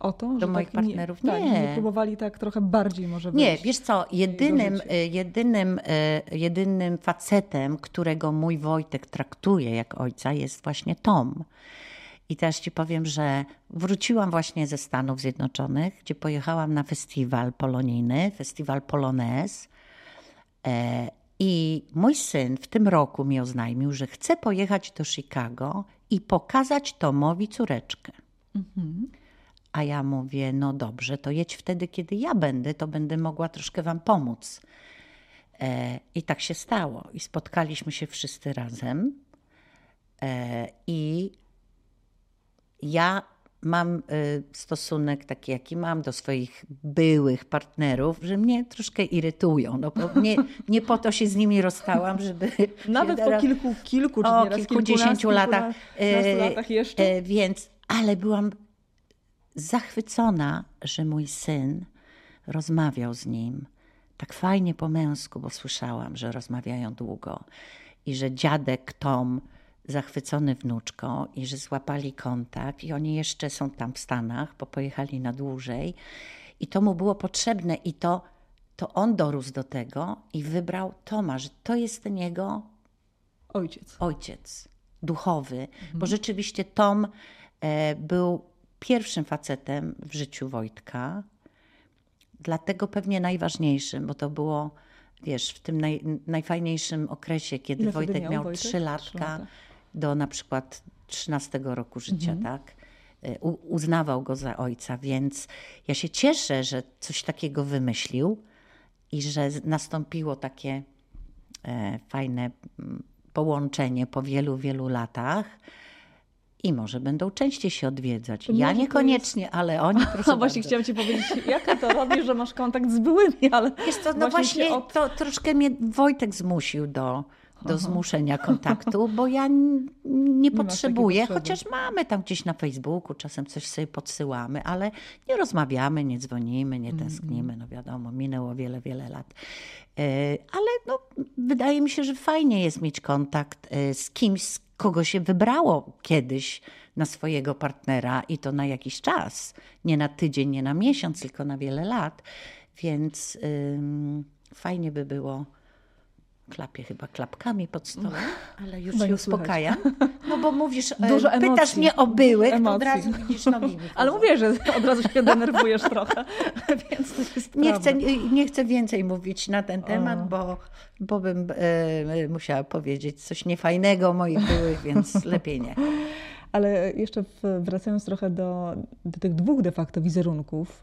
Speaker 1: o to,
Speaker 2: do moich
Speaker 1: tak
Speaker 2: partnerów
Speaker 1: nie,
Speaker 2: nie.
Speaker 1: Tak, nie próbowali tak trochę bardziej może
Speaker 2: Nie, wiesz co, jedynym, y, jedynym, y, jedynym facetem, którego mój Wojtek traktuje jak ojca jest właśnie Tom. I teraz ci powiem, że wróciłam właśnie ze Stanów Zjednoczonych, gdzie pojechałam na festiwal polonijny, festiwal Polonaise. E, I mój syn w tym roku mi oznajmił, że chce pojechać do Chicago i pokazać Tomowi córeczkę. Mhm. A ja mówię, no dobrze, to jedź wtedy, kiedy ja będę, to będę mogła troszkę wam pomóc. E, I tak się stało. I spotkaliśmy się wszyscy razem. E, I ja mam e, stosunek taki, jaki mam do swoich byłych partnerów, że mnie troszkę irytują. No bo nie, nie po to się z nimi rozstałam, żeby.
Speaker 1: Nawet po teraz... kilku, kilku, czy
Speaker 2: o, kilkudziesięciu latach.
Speaker 1: latach jeszcze.
Speaker 2: Więc, ale byłam zachwycona, że mój syn rozmawiał z nim tak fajnie po męsku, bo słyszałam, że rozmawiają długo i że dziadek Tom zachwycony wnuczką i że złapali kontakt i oni jeszcze są tam w Stanach, bo pojechali na dłużej i to mu było potrzebne i to, to on dorósł do tego i wybrał Toma, że to jest ten jego
Speaker 1: ojciec,
Speaker 2: ojciec duchowy, mhm. bo rzeczywiście Tom e, był pierwszym facetem w życiu Wojtka. Dlatego pewnie najważniejszym, bo to było, wiesz, w tym naj, najfajniejszym okresie, kiedy Ile Wojtek miał, Wojtek? 3 latka do na przykład 13 roku życia, mhm. tak? E, u, uznawał go za ojca, więc ja się cieszę, że coś takiego wymyślił i że nastąpiło takie e, fajne mm, połączenie po wielu, wielu latach i może będą częściej się odwiedzać. To ja niekoniecznie, jest... ale oni proszę
Speaker 1: No właśnie chciałam ci powiedzieć, jaka to robi, że masz kontakt z byłymi, ale
Speaker 2: jest to, no właśnie, właśnie od... to troszkę mnie Wojtek zmusił do, do zmuszenia kontaktu, bo ja nie, nie potrzebuję, chociaż mamy tam gdzieś na Facebooku, czasem coś sobie podsyłamy, ale nie rozmawiamy, nie dzwonimy, nie tęsknimy, no wiadomo, minęło wiele, wiele lat. E, ale no, wydaje mi się, że fajnie jest mieć kontakt e, z kimś, kogo się wybrało kiedyś na swojego partnera i to na jakiś czas. Nie na tydzień, nie na miesiąc, tylko na wiele lat. Więc ym, fajnie by było klapie chyba klapkami pod stołem, ale już się uspokajam. No bo mówisz, e, Dużo pytasz emocji. mnie o byłych, emocji. to od razu widzisz nogi.
Speaker 1: Ale mówię, że od razu się denerwujesz trochę, więc to jest
Speaker 2: nie chcę, nie chcę więcej mówić na ten temat, bo, bo bym e, musiała powiedzieć coś niefajnego o moich byłych, więc lepiej nie.
Speaker 1: Ale jeszcze wracając trochę do, do tych dwóch de facto wizerunków,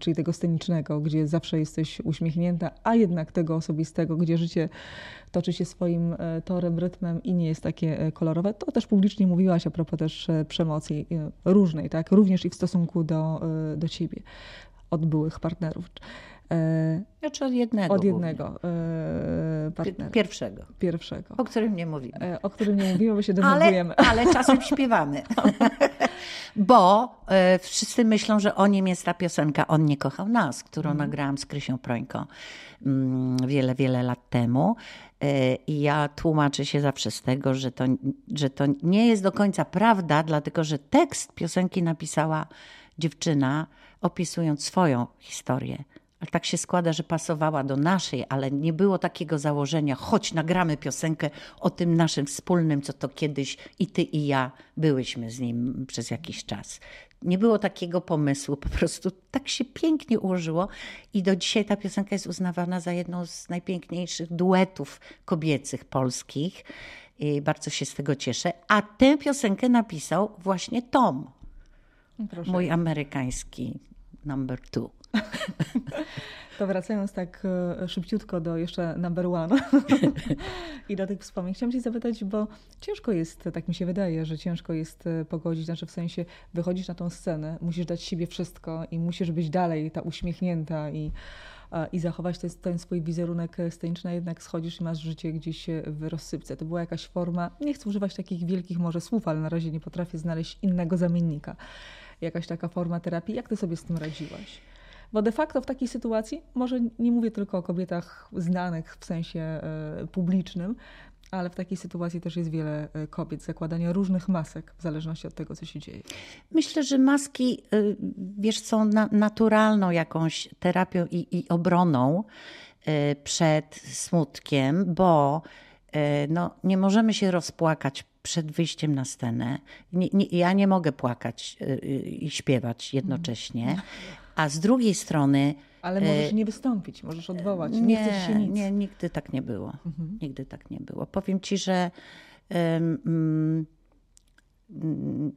Speaker 1: czyli tego scenicznego, gdzie zawsze jesteś uśmiechnięta, a jednak tego osobistego, gdzie życie toczy się swoim e, torem, rytmem i nie jest takie e, kolorowe, to też publicznie mówiłaś a propos też e, przemocy różnej, tak? również i w stosunku do, do ciebie, od byłych partnerów.
Speaker 2: Znaczy od jednego.
Speaker 1: Od jednego e, partnera.
Speaker 2: Pierwszego.
Speaker 1: Pierwszego.
Speaker 2: O którym nie mówimy.
Speaker 1: E, o którym nie mówimy, bo się denerwujemy.
Speaker 2: Ale, ale czasem śpiewamy. bo e, wszyscy myślą, że o nim jest ta piosenka On nie kochał nas, którą mm. nagrałam z Krysią Prońką mm, wiele, wiele lat temu. I ja tłumaczę się zawsze z tego, że to, że to nie jest do końca prawda, dlatego że tekst piosenki napisała dziewczyna, opisując swoją historię ale tak się składa, że pasowała do naszej, ale nie było takiego założenia, choć nagramy piosenkę o tym naszym wspólnym, co to kiedyś i ty i ja byłyśmy z nim przez jakiś czas. nie było takiego pomysłu, po prostu tak się pięknie ułożyło i do dzisiaj ta piosenka jest uznawana za jedną z najpiękniejszych duetów kobiecych polskich. I bardzo się z tego cieszę. A tę piosenkę napisał właśnie Tom, Proszę. mój amerykański number two.
Speaker 1: To wracając tak e, szybciutko do jeszcze number one i do tych wspomnień, chciałam cię zapytać, bo ciężko jest, tak mi się wydaje, że ciężko jest e, pogodzić, znaczy w sensie wychodzisz na tą scenę, musisz dać siebie wszystko i musisz być dalej ta uśmiechnięta i, i zachować ten, ten swój wizerunek sceniczny, jednak schodzisz i masz życie gdzieś w rozsypce. To była jakaś forma, nie chcę używać takich wielkich może słów, ale na razie nie potrafię znaleźć innego zamiennika. Jakaś taka forma terapii. Jak ty sobie z tym radziłaś? Bo de facto w takiej sytuacji, może nie mówię tylko o kobietach znanych w sensie e, publicznym, ale w takiej sytuacji też jest wiele e, kobiet, zakładania różnych masek w zależności od tego, co się dzieje.
Speaker 2: Myślę, że maski, e, wiesz, są na, naturalną jakąś terapią i, i obroną przed smutkiem, bo no, nie możemy się rozpłakać przed wyjściem na scenę. Nie, nie, ja nie mogę płakać i śpiewać jednocześnie. A z drugiej strony.
Speaker 1: Ale możesz e, nie wystąpić, możesz odwołać. Nie, nie chcesz się nic.
Speaker 2: Nie, nigdy tak nie było. Mhm. Nigdy tak nie było. Powiem ci, że um,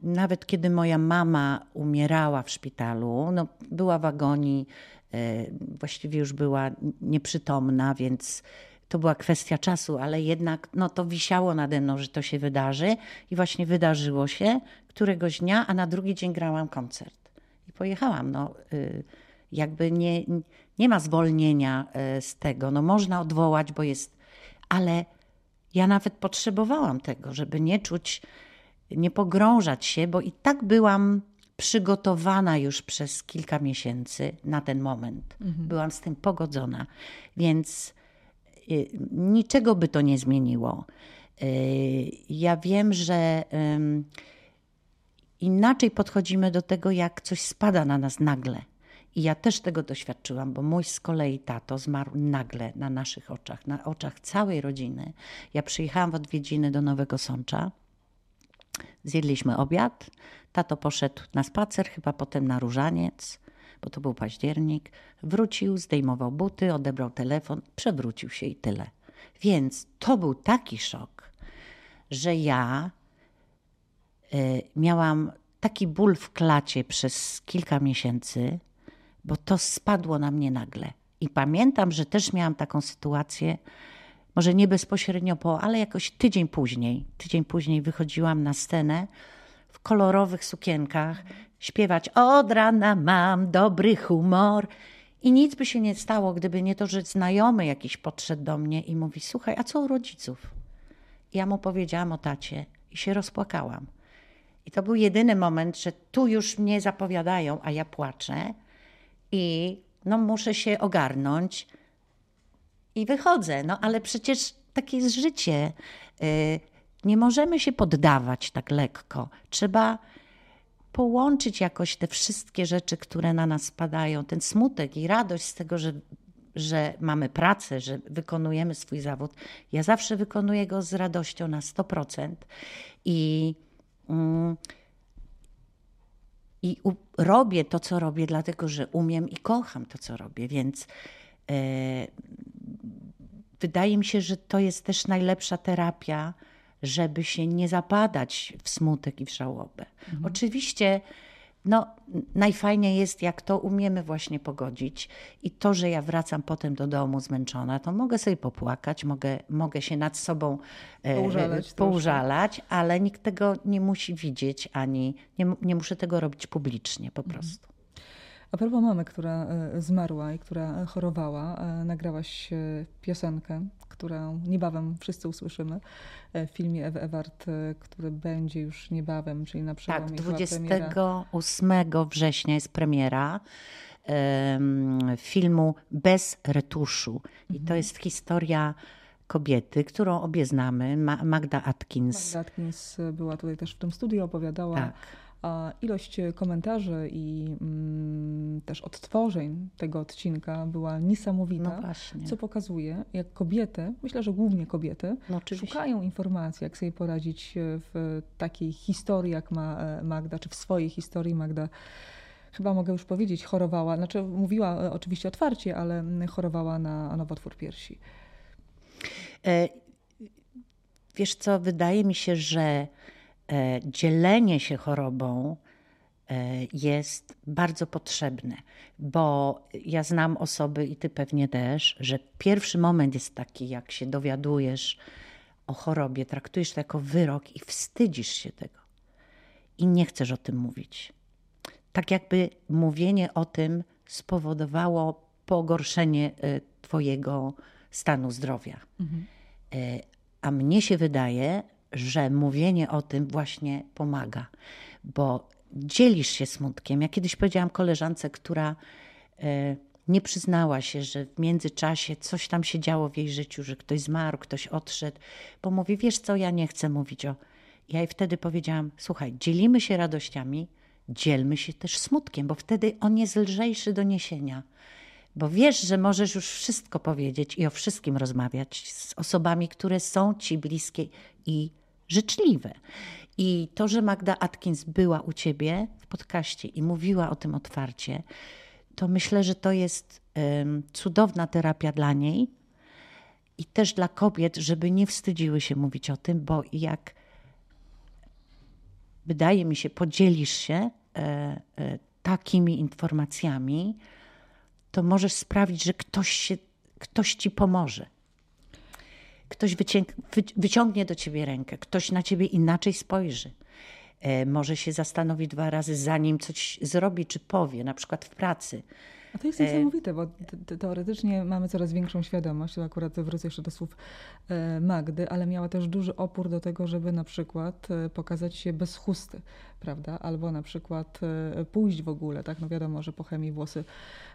Speaker 2: nawet kiedy moja mama umierała w szpitalu, no, była w agonii, e, właściwie już była nieprzytomna, więc to była kwestia czasu, ale jednak no, to wisiało nade mną, że to się wydarzy i właśnie wydarzyło się któregoś dnia, a na drugi dzień grałam koncert pojechałam. No, y, jakby nie, nie ma zwolnienia y, z tego. No, można odwołać, bo jest. Ale ja nawet potrzebowałam tego, żeby nie czuć, nie pogrążać się, bo i tak byłam przygotowana już przez kilka miesięcy na ten moment. Mhm. Byłam z tym pogodzona, więc y, niczego by to nie zmieniło. Ja wiem, że inaczej podchodzimy do tego, jak coś spada na nas nagle. I ja też tego doświadczyłam, bo mój z kolei tato zmarł nagle na naszych oczach, na oczach całej rodziny. Ja przyjechałam w odwiedziny do Nowego Sącza. Zjedliśmy obiad. Tato poszedł na spacer, chyba potem na różaniec, bo to był październik. Wrócił, zdejmował buty, odebrał telefon, przewrócił się i tyle. Więc to był taki szok, że ja miałam taki ból w klacie przez kilka miesięcy, bo to spadło na mnie nagle. I pamiętam, że też miałam taką sytuację, może nie bezpośrednio po, ale jakoś tydzień później. Tydzień później wychodziłam na scenę w kolorowych sukienkach, śpiewać od rana mam dobry humor. I nic by się nie stało, gdyby nie to, że znajomy jakiś podszedł do mnie i mówi: Słuchaj, a co u rodziców? Ja mu powiedziałam o tacie i się rozpłakałam. I to był jedyny moment, że tu już mnie zapowiadają, a ja płaczę i no muszę się ogarnąć i wychodzę. No ale przecież takie jest życie. Y, nie możemy się poddawać tak lekko. Trzeba połączyć jakoś te wszystkie rzeczy, które na nas spadają, ten smutek i radość z tego, że, że mamy pracę, że wykonujemy swój zawód. Ja zawsze wykonuję go z radością na 100%. I. I robię to, co robię, dlatego że umiem i kocham to, co robię, więc e, wydaje mi się, że to jest też najlepsza terapia, żeby się nie zapadać w smutek i w żałobę. Mhm. Oczywiście no, najfajniej jest, jak to umiemy właśnie pogodzić. I to, że ja wracam potem do domu zmęczona, to mogę sobie popłakać, mogę, mogę się nad sobą
Speaker 1: e, poużalać,
Speaker 2: poużalać ale nikt tego nie musi widzieć, ani nie, nie muszę tego robić publicznie po mhm. prostu.
Speaker 1: A propos mamy, która e, zmarła i która chorowała, e, nagrałaś piosenkę, którą niebawem wszyscy usłyszymy w filmie Ewy Ewart, który będzie już niebawem, czyli na przełomie
Speaker 2: Tak, 28 września jest premiera filmu Bez retuszu. I to mhm. jest historia kobiety, którą obie znamy, Magda Atkins.
Speaker 1: Magda Atkins była tutaj też w tym studiu, opowiadała. Tak A ilość komentarzy i mm, też odtworzeń tego odcinka była niesamowita,
Speaker 2: No
Speaker 1: co pokazuje, jak kobiety, myślę, że głównie kobiety,
Speaker 2: No
Speaker 1: szukają informacji, jak sobie poradzić w takiej historii, jak ma e, Magda, czy w swojej historii Magda. Chyba mogę już powiedzieć, chorowała, znaczy mówiła e, oczywiście otwarcie, ale chorowała na nowotwór piersi.
Speaker 2: E, Wiesz co, wydaje mi się, że dzielenie się chorobą e, jest bardzo potrzebne, bo ja znam osoby i ty pewnie też, że pierwszy moment jest taki, jak się dowiadujesz o chorobie, traktujesz to jako wyrok i wstydzisz się tego i nie chcesz o tym mówić. Tak jakby mówienie o tym spowodowało pogorszenie e, twojego stanu zdrowia. E, A mnie się wydaje, że mówienie o tym właśnie pomaga, bo dzielisz się smutkiem. Ja kiedyś powiedziałam koleżance, która e, nie przyznała się, że w międzyczasie coś tam się działo w jej życiu, że ktoś zmarł, ktoś odszedł, bo mówi, wiesz co, ja nie chcę mówić o... Ja jej wtedy powiedziałam, słuchaj, dzielimy się radościami, dzielmy się też smutkiem, bo wtedy on jest lżejszy do niesienia. Bo wiesz, że możesz już wszystko powiedzieć i o wszystkim rozmawiać z osobami, które są ci bliskie i życzliwe. I to, że Magda Atkins była u ciebie w podcaście i mówiła o tym otwarcie, to myślę, że to jest cudowna terapia dla niej i też dla kobiet, żeby nie wstydziły się mówić o tym, bo jak wydaje mi się, podzielisz się e, e, takimi informacjami, to możesz sprawić, że ktoś, się, ktoś ci pomoże. Ktoś wyciąg, wy, wyciągnie do ciebie rękę, ktoś na ciebie inaczej spojrzy. E, może się zastanowi dwa razy, zanim coś zrobi czy powie, na przykład w pracy.
Speaker 1: A to jest niesamowite, bo te- te- teoretycznie mamy coraz większą świadomość, to akurat wrócę jeszcze do słów e, Magdy, ale miała też duży opór do tego, żeby na przykład e, pokazać się bez chusty, prawda? Albo na przykład e, pójść w ogóle, tak? No wiadomo, że po chemii włosy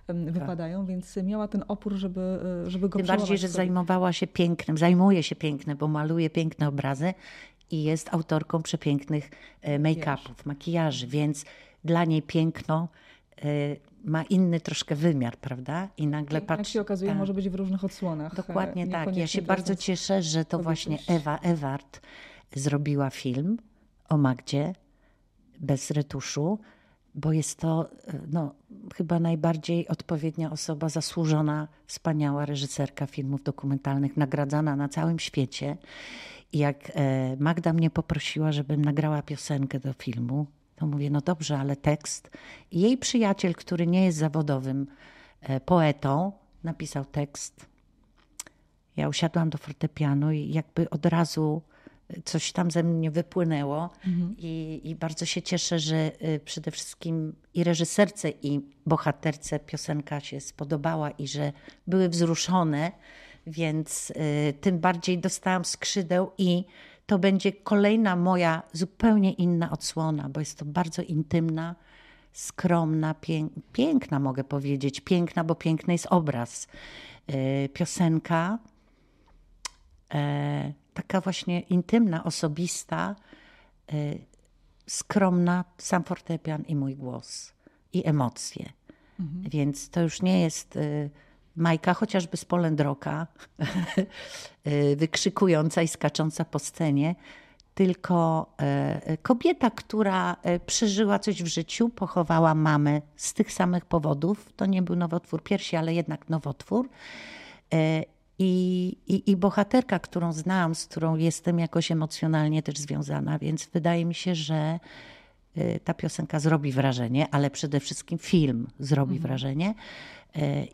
Speaker 1: em, wypadają, więc miała ten opór, żeby, e, żeby go
Speaker 2: Tym bardziej, że
Speaker 1: sobie.
Speaker 2: zajmowała się pięknem, zajmuje się pięknem, bo maluje piękne obrazy i jest autorką przepięknych e, make-upów, makijaży, więc dla niej piękno e, ma inny troszkę wymiar, prawda? I nagle
Speaker 1: Jak
Speaker 2: patrz.
Speaker 1: się okazuje,
Speaker 2: tak.
Speaker 1: może być w różnych odsłonach. e,
Speaker 2: Dokładnie tak. Ja się bardzo cieszę, że to właśnie. Ewa Ewart zrobiła film o Magdzie bez retuszu, bo jest to e, no, chyba najbardziej odpowiednia osoba, zasłużona, wspaniała reżyserka filmów dokumentalnych, nagradzana na całym świecie. I jak e, Magda mnie poprosiła, żebym nagrała piosenkę do filmu, to mówię, no dobrze, ale tekst. I jej przyjaciel, który nie jest zawodowym e, poetą, napisał tekst. Ja usiadłam do fortepianu i jakby od razu coś tam ze mnie wypłynęło. I, I bardzo się cieszę, że y, przede wszystkim i reżyserce, i bohaterce piosenka się spodobała i że były wzruszone, więc tym bardziej dostałam skrzydeł i to będzie kolejna moja zupełnie inna odsłona, bo jest to bardzo intymna, skromna, pięk, piękna mogę powiedzieć, piękna, bo piękny jest obraz. Y, Piosenka, e, taka właśnie intymna, osobista, e, skromna, sam fortepian i mój głos i emocje. Więc to już nie jest Majka, chociażby z Polendroka, e, wykrzykująca i skacząca po scenie, tylko e, kobieta, która e, przeżyła coś w życiu, pochowała mamę z tych samych powodów. To nie był nowotwór piersi, ale jednak nowotwór. E, I, i, I bohaterka, którą znam, z którą jestem jakoś emocjonalnie też związana, więc wydaje mi się, że e, ta piosenka zrobi wrażenie, ale przede wszystkim film zrobi wrażenie e,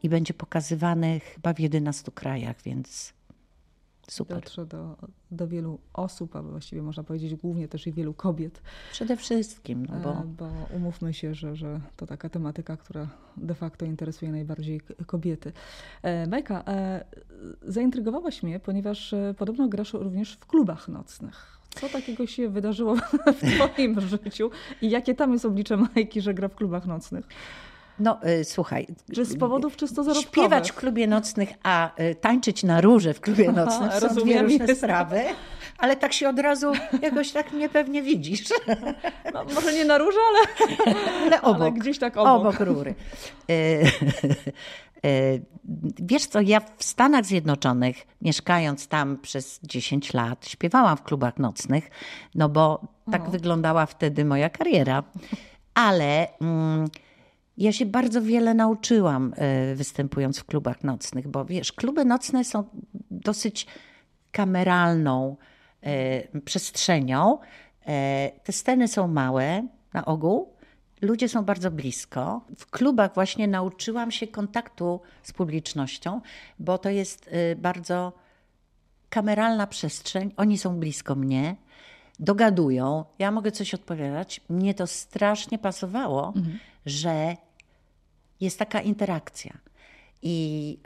Speaker 2: i będzie pokazywany chyba w 11 krajach, więc super.
Speaker 1: Dotrze do, do wielu osób, a właściwie można powiedzieć głównie też i wielu kobiet.
Speaker 2: Przede wszystkim, no
Speaker 1: Bo,
Speaker 2: bo
Speaker 1: bo umówmy się, że, że to taka tematyka, która de facto interesuje najbardziej kobiety. E, Majka, e, zaintrygowałaś mnie, ponieważ e, podobno grasz również w klubach nocnych. Co takiego się wydarzyło w Twoim życiu i jakie tam jest oblicze Majki, że gra w klubach nocnych?
Speaker 2: No y, słuchaj.
Speaker 1: Czy z powodów czysto zarobkowych?
Speaker 2: Śpiewać w klubie nocnych, a y, tańczyć na róże w klubie nocnych są dwie
Speaker 1: rozumiem,
Speaker 2: różne
Speaker 1: jest-
Speaker 2: sprawy. ale tak się od razu jakoś tak niepewnie widzisz.
Speaker 1: No, może nie na róże, ale,
Speaker 2: ale obok. Ale
Speaker 1: gdzieś tak obok.
Speaker 2: Obok rury. E, e, wiesz co, ja w Stanach Zjednoczonych, mieszkając tam przez 10 lat, śpiewałam w klubach nocnych, no bo tak o. wyglądała wtedy moja kariera. Ale mm, ja się bardzo wiele nauczyłam e, występując w klubach nocnych, bo wiesz, kluby nocne są dosyć kameralną e, przestrzenią. E, te sceny są małe na ogół, ludzie są bardzo blisko. W klubach właśnie nauczyłam się kontaktu z publicznością, bo to jest bardzo kameralna przestrzeń. Oni są blisko mnie, dogadują, ja mogę coś odpowiadać. Mnie to strasznie pasowało, mhm. że jest taka interakcja. I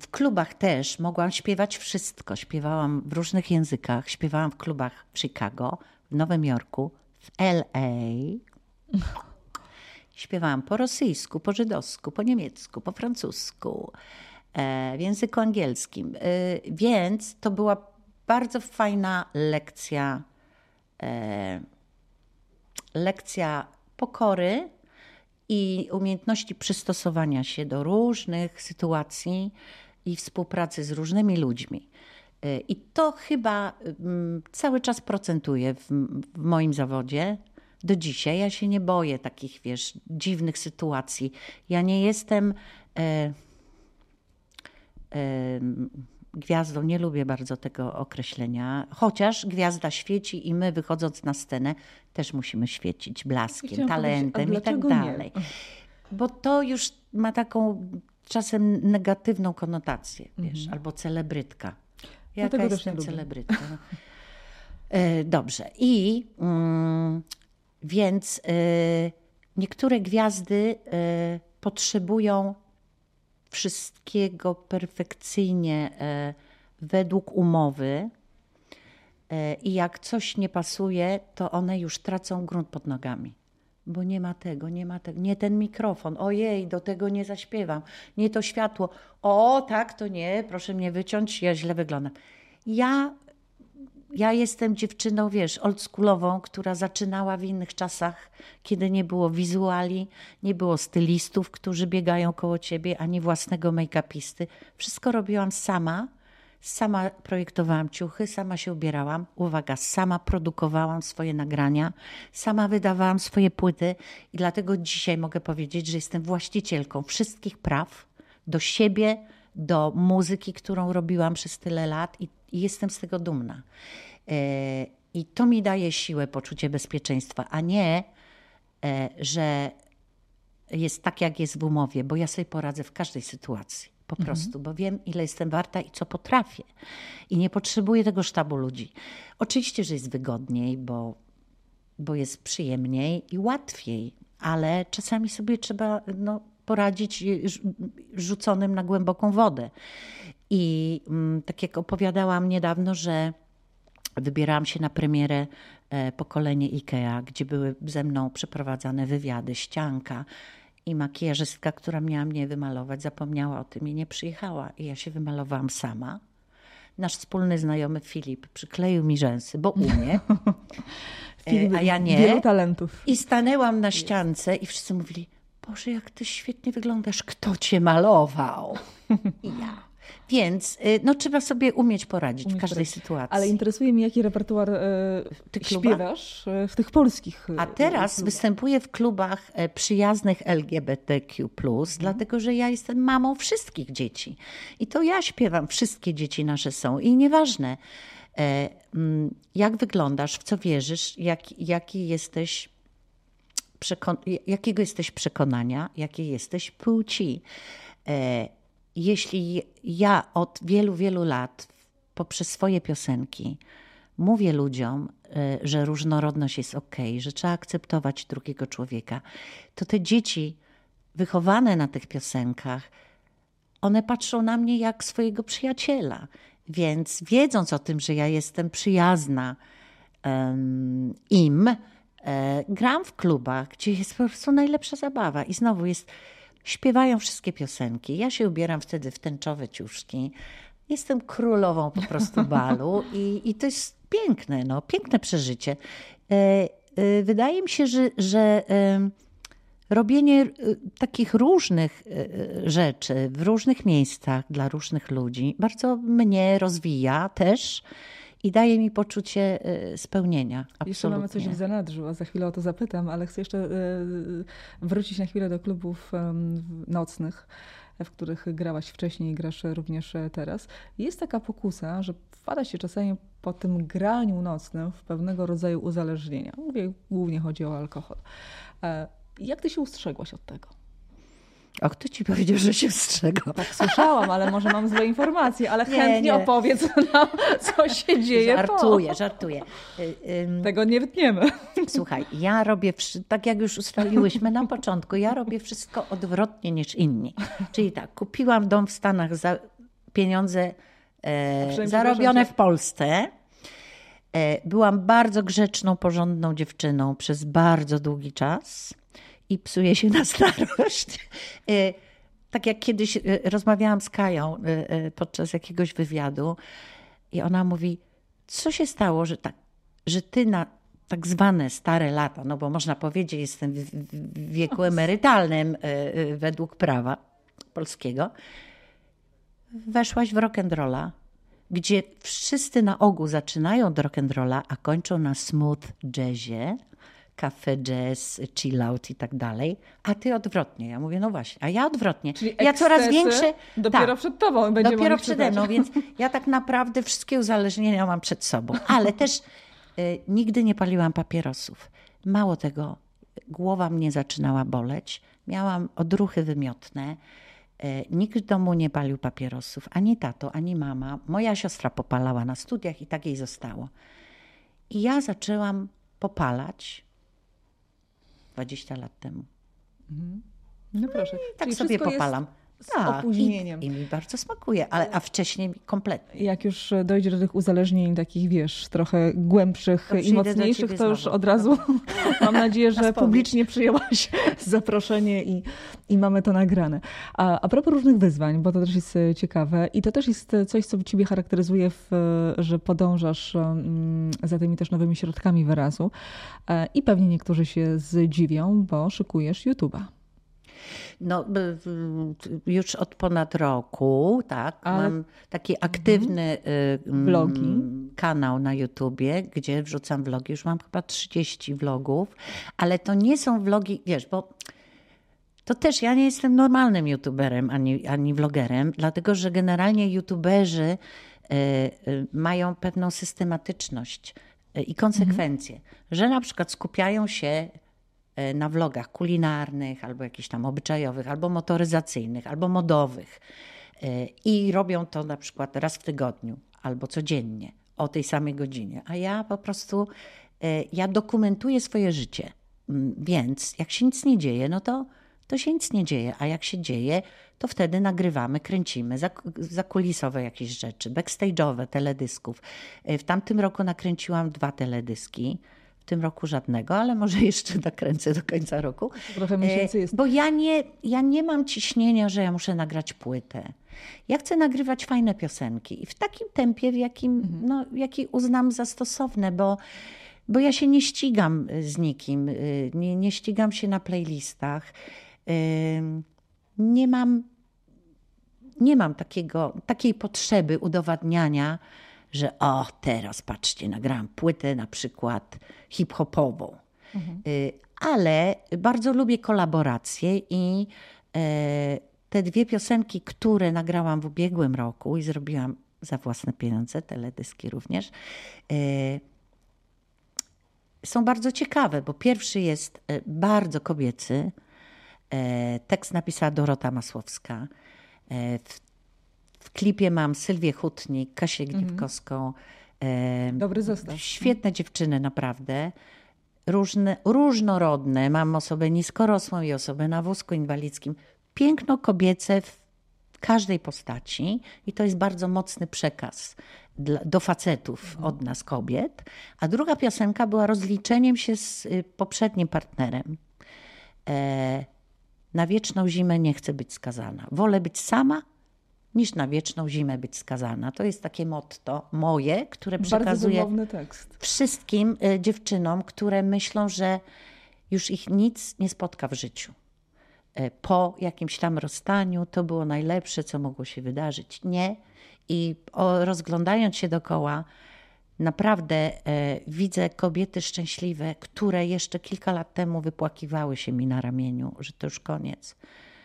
Speaker 2: w klubach też mogłam śpiewać wszystko. Śpiewałam w różnych językach. Śpiewałam w klubach w Chicago, w Nowym Jorku, w LA. Śpiewałam po rosyjsku, po żydowsku, po niemiecku, po francusku, e, w języku angielskim. E, więc to była bardzo fajna lekcja. E, lekcja pokory, i umiejętności przystosowania się do różnych sytuacji i współpracy z różnymi ludźmi. Y, I to chyba mm, cały czas procentuje w, w moim zawodzie. Do dzisiaj ja się nie boję takich, wiesz, dziwnych sytuacji. Ja nie jestem. E, e, gwiazdą, nie lubię bardzo tego określenia, chociaż gwiazda świeci i my wychodząc na scenę też musimy świecić blaskiem, talentem i tak dalej. Nie? Bo to już ma taką czasem negatywną konotację, wiesz, mhm. albo celebrytka. Jaka jest jestem celebrytka? No. E, dobrze. I mm, więc y, niektóre gwiazdy y, potrzebują wszystkiego perfekcyjnie e, według umowy. E, I jak coś nie pasuje, to one już tracą grunt pod nogami. Bo nie ma tego, nie ma tego, nie ten mikrofon, ojej, do tego nie zaśpiewam, nie to światło, o tak, to nie, proszę mnie wyciąć, ja źle wyglądam. Ja ja jestem dziewczyną, wiesz, oldschoolową, która zaczynała w innych czasach, kiedy nie było wizuali, nie było stylistów, którzy biegają koło ciebie, ani własnego make-upisty. Wszystko robiłam sama. Sama projektowałam ciuchy, sama się ubierałam. Uwaga, sama produkowałam swoje nagrania, sama wydawałam swoje płyty i dlatego dzisiaj mogę powiedzieć, że jestem właścicielką wszystkich praw do siebie, do muzyki, którą robiłam przez tyle lat i, i jestem z tego dumna. E, I to mi daje siłę, poczucie bezpieczeństwa, a nie, e, że jest tak, jak jest w umowie, bo ja sobie poradzę w każdej sytuacji. Po mhm. prostu, bo wiem, ile jestem warta i co potrafię. I nie potrzebuję tego sztabu ludzi. Oczywiście, że jest wygodniej, bo, bo jest przyjemniej i łatwiej, ale czasami sobie trzeba no, poradzić rzuconym na głęboką wodę. I mm, tak jak opowiadałam niedawno, że wybierałam się na premierę e, Pokolenie IKEA, gdzie były ze mną przeprowadzane wywiady, ścianka i makijażystka, która miała mnie wymalować, zapomniała o tym i nie przyjechała. I ja się wymalowałam sama. Nasz wspólny znajomy Filip przykleił mi rzęsy, bo umie,
Speaker 1: Filip, a ja nie. Wielu talentów.
Speaker 2: I stanęłam na ściance i wszyscy mówili, Boże, jak ty świetnie wyglądasz, kto cię malował? Ja. Więc y, no, trzeba sobie umieć poradzić umieć w każdej poradzić. sytuacji.
Speaker 1: Ale interesuje mnie, jaki repertuar e, ty śpiewasz e, w tych polskich
Speaker 2: A teraz występuję w klubach przyjaznych LGBTQ+, mhm. dlatego że ja jestem mamą wszystkich dzieci. I to ja śpiewam, wszystkie dzieci nasze są. I nieważne, jak wyglądasz, w co wierzysz, jak, jaki jesteś jakiego jesteś przekonania, jakiej jesteś płci jeśli ja od wielu, wielu lat poprzez swoje piosenki mówię ludziom, e, że różnorodność jest ok, że trzeba akceptować drugiego człowieka, to te dzieci wychowane na tych piosenkach, one patrzą na mnie jak swojego przyjaciela. Więc wiedząc o tym, że ja jestem przyjazna um, im, e, gram w klubach, gdzie jest po prostu najlepsza zabawa. I znowu jest śpiewają wszystkie piosenki. Ja się ubieram wtedy w tęczowe ciuszki Jestem królową po prostu balu i, i to jest piękne, no, piękne przeżycie. E, e, wydaje mi się, że, że robienie takich różnych rzeczy w różnych miejscach dla różnych ludzi bardzo mnie rozwija też i daje mi poczucie spełnienia. Absolutnie.
Speaker 1: Jeszcze mamy coś w zanadrzu, a za chwilę o to zapytam, ale chcę jeszcze wrócić na chwilę do klubów nocnych w których grałaś wcześniej i grasz również teraz. Jest taka pokusa, że wpada się czasami po tym graniu nocnym w pewnego rodzaju uzależnienia. Mówię, głównie chodzi o alkohol. E, jak ty się ustrzegłaś od tego?
Speaker 2: A kto ci powiedział, że się wstrzega?
Speaker 1: Tak słyszałam, ale może mam złe informacje, ale nie, chętnie nie. opowiedz nam, co się dzieje
Speaker 2: Żartuję, po. żartuję.
Speaker 1: Tego nie wytniemy.
Speaker 2: Słuchaj, ja robię, tak jak już ustaliłyśmy na początku, ja robię wszystko odwrotnie niż inni. Czyli tak, kupiłam dom w Stanach za pieniądze e, zarobione w Polsce. E, byłam bardzo grzeczną, porządną dziewczyną przez bardzo długi czas i psuje się na starość. E, tak jak kiedyś e, rozmawiałam z Kają e, podczas jakiegoś wywiadu i ona mówi, co się stało, że, tak, że ty na tak zwane stare lata, no bo można powiedzieć, jestem w wieku emerytalnym według prawa polskiego, weszłaś w rock'n'rolla, gdzie wszyscy na ogół zaczynają od rock'n'rolla, a kończą na smooth jazzie, cafe jazz, chill out i tak dalej, a ty odwrotnie. Ja mówię, no właśnie, a ja odwrotnie.
Speaker 1: Czyli
Speaker 2: ja
Speaker 1: coraz większe. Dopiero tak, przed tobą będziemy
Speaker 2: Dopiero przede mną, więc ja tak naprawdę wszystkie uzależnienia mam przed sobą, ale też y, nigdy nie paliłam papierosów. Mało tego, głowa mnie zaczynała boleć, miałam odruchy wymiotne. Y, nikt w domu nie palił papierosów, ani tato, ani mama. Moja siostra popalała na studiach i tak jej zostało. I ja zaczęłam popalać 20 lat temu.
Speaker 1: Mhm. No proszę.
Speaker 2: tak Czyli sobie popalam.
Speaker 1: Z tak, opóźnieniem.
Speaker 2: I, I, mi bardzo smakuje, ale, a wcześniej kompletnie.
Speaker 1: Jak już dojdzie do tych uzależnień takich, wiesz, trochę głębszych i mocniejszych, to już od razu mam nadzieję, że publicznie przyjęłaś zaproszenie i, i mamy to nagrane. A, a propos różnych wyzwań, bo to też jest ciekawe i to też jest coś, co ciebie charakteryzuje, w, że podążasz mm, za tymi też nowymi środkami wyrazu e, i pewnie niektórzy się zdziwią, bo szykujesz YouTube'a.
Speaker 2: No, już od ponad roku, tak. Mam taki mhm. aktywny
Speaker 1: vlogi.
Speaker 2: kanał na YouTubie, gdzie wrzucam vlogi. Już mam chyba 30 vlogów, ale to nie są vlogi, wiesz, bo to też ja nie jestem normalnym youtuberem ani, ani vlogerem, dlatego że generalnie youtuberzy e, e, mają pewną systematyczność e, i konsekwencje, mhm. że na przykład skupiają się na vlogach kulinarnych, albo jakichś tam obyczajowych, albo motoryzacyjnych, albo modowych. E, I robią to na przykład raz w tygodniu, albo codziennie, o tej samej godzinie. A ja po prostu, e, ja dokumentuję swoje życie. Mm, więc jak się nic nie dzieje, no to, to się nic nie dzieje. A jak się dzieje, to wtedy nagrywamy, kręcimy zakulisowe jakieś rzeczy, backstage'owe, teledysków. W tamtym roku nakręciłam dwa teledyski tym roku żadnego, ale może jeszcze nakręcę do końca roku.
Speaker 1: Trochę miesięcy jest.
Speaker 2: Bo ja nie, ja nie mam ciśnienia, że ja muszę nagrać płytę. Ja chcę nagrywać fajne piosenki i w takim tempie, w jakim, mhm. no, jaki uznam za stosowne, bo, bo ja się nie ścigam z nikim, y, nie, nie ścigam się na playlistach. Nie mam, nie mam takiego, takiej potrzeby udowadniania, że o, teraz patrzcie, nagrałam płytę na przykład hip-hopową. Mhm. Y, ale bardzo lubię kolaboracje i e, te dwie piosenki, które nagrałam w ubiegłym roku i zrobiłam za własne pieniądze, teledyski również, e, są bardzo ciekawe, bo pierwszy jest e, bardzo kobiecy. Tekst napisała Dorota Masłowska. W w klipie mam Sylwię Hutnik, Kasię mhm. Gniewkowską.
Speaker 1: Dobry zestaw.
Speaker 2: Świetne dziewczyny, naprawdę. Różne, różnorodne. Mam osobę niskorosłą i osobę na wózku inwalidzkim. Piękno kobiece w każdej postaci i to jest bardzo mocny przekaz dla, do facetów mhm. od nas, kobiet. A druga piosenka była rozliczeniem się z y, poprzednim partnerem. E, na wieczną zimę nie chcę być skazana. Wolę być sama niż na wieczną zimę być skazana. To jest takie motto moje, które przekazuję wszystkim y, dziewczynom, które myślą, że już ich nic nie spotka w życiu. Y, Po jakimś tam rozstaniu to było najlepsze, co mogło się wydarzyć. Nie. I rozglądając się dookoła, naprawdę e, widzę kobiety szczęśliwe, które jeszcze kilka lat temu wypłakiwały się mi na ramieniu, że to już koniec,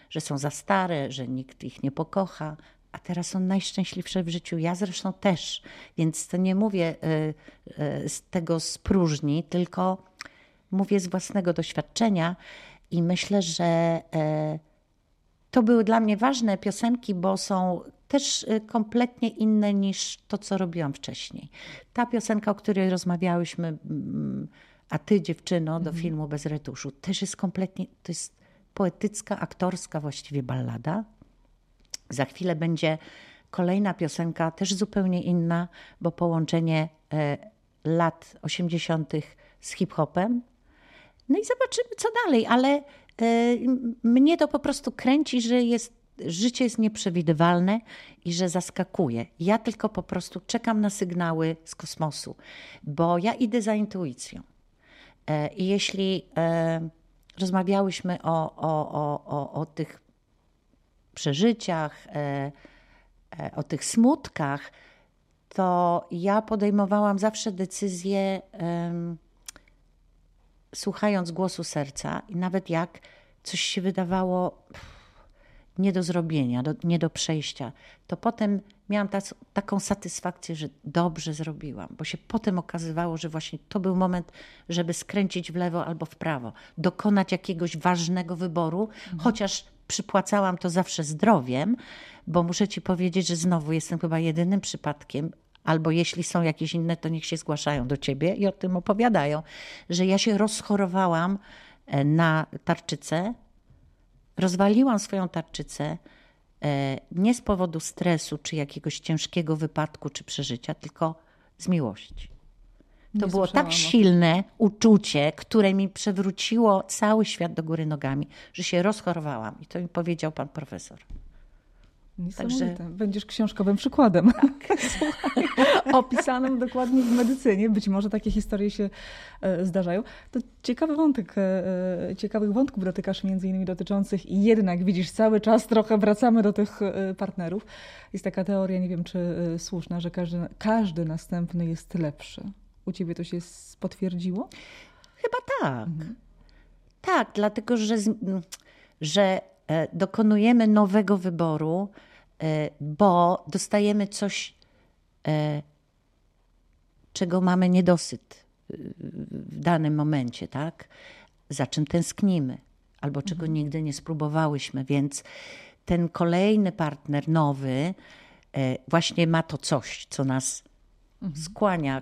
Speaker 2: że są za stare, że nikt ich nie pokocha, a teraz są najszczęśliwsze w życiu. Ja zresztą też, więc to nie mówię e, e, z tego z próżni, tylko mówię z własnego doświadczenia i myślę, że e, to były dla mnie ważne piosenki, bo są też y, kompletnie inne niż to, co robiłam wcześniej. Ta piosenka, o której rozmawiałyśmy, a ty dziewczyno, do filmu Bez retuszu, też jest kompletnie, to jest poetycka, aktorska właściwie ballada. Za chwilę będzie kolejna piosenka, też zupełnie inna, bo połączenie e, lat 80. z hip-hopem. No i zobaczymy, co dalej, ale e, mnie to po prostu kręci, że jest, życie jest nieprzewidywalne i że zaskakuje. Ja tylko po prostu czekam na sygnały z kosmosu, bo ja idę za intuicją. E, I jeśli rozmawiałyśmy o, o, o, o, o tych przeżyciach, e, e, o tych smutkach, to ja podejmowałam zawsze decyzje słuchając głosu serca i nawet jak coś się wydawało nie do zrobienia, do, nie do przejścia, to potem miałam tac, taką satysfakcję, że dobrze zrobiłam, bo się potem okazywało, że właśnie to był moment, żeby skręcić w lewo albo w prawo, dokonać jakiegoś ważnego wyboru, chociaż przypłacałam to zawsze zdrowiem, bo muszę ci powiedzieć, że znowu jestem chyba jedynym przypadkiem, albo jeśli są jakieś inne, to niech się zgłaszają do ciebie i o tym opowiadają, że ja się rozchorowałam e, na tarczycę, rozwaliłam swoją tarczycę e, nie z powodu stresu, czy jakiegoś ciężkiego wypadku, czy przeżycia, tylko z miłości. To
Speaker 1: Nie
Speaker 2: było tak silne uczucie, które mi przewróciło cały świat do góry nogami, że się rozchorowałam. I to mi powiedział pan profesor.
Speaker 1: Niesamowite. Będziesz książkowym przykładem. Słuchaj, opisanym dokładnie w medycynie. Być może takie historie się e, zdarzają. To ciekawy wątek, e, e, ciekawych wątków dotykasz między innymi dotyczących i jednak widzisz, cały czas trochę wracamy do tych partnerów. Jest taka teoria, nie wiem czy słuszna, że każdy, każdy następny jest lepszy. U ciebie to się potwierdziło?
Speaker 2: Chyba tak. Tak, dlatego że, że e, dokonujemy nowego wyboru, e, bo dostajemy coś, e, czego mamy niedosyt w danym momencie, tak? Za czym tęsknimy, albo czego nigdy nie spróbowałyśmy, więc ten kolejny partner nowy właśnie ma to coś, co nas skłania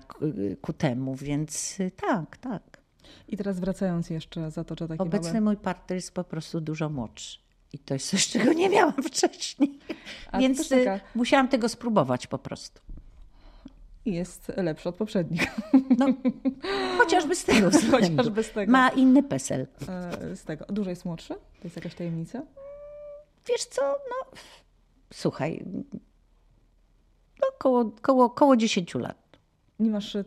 Speaker 2: ku, temu, więc y, tak, tak.
Speaker 1: I teraz wracając jeszcze, zatoczę takie
Speaker 2: Obecny
Speaker 1: małe...
Speaker 2: mój partner jest po prostu dużo młodszy. I to jest coś, czego nie miałam wcześniej.
Speaker 1: A to
Speaker 2: Więc y,
Speaker 1: taka-
Speaker 2: musiałam tego spróbować po prostu.
Speaker 1: Jest lepszy od poprzednich.
Speaker 2: No, chociażby z tego względu.
Speaker 1: Chociażby z tego.
Speaker 2: Ma inny pesel.
Speaker 1: E, Z tego. Dużo jest młodszy? To jest jakaś tajemnica?
Speaker 2: Wiesz co, no słuchaj, no koło, koło, koło 10 lat.
Speaker 1: Nie masz. e,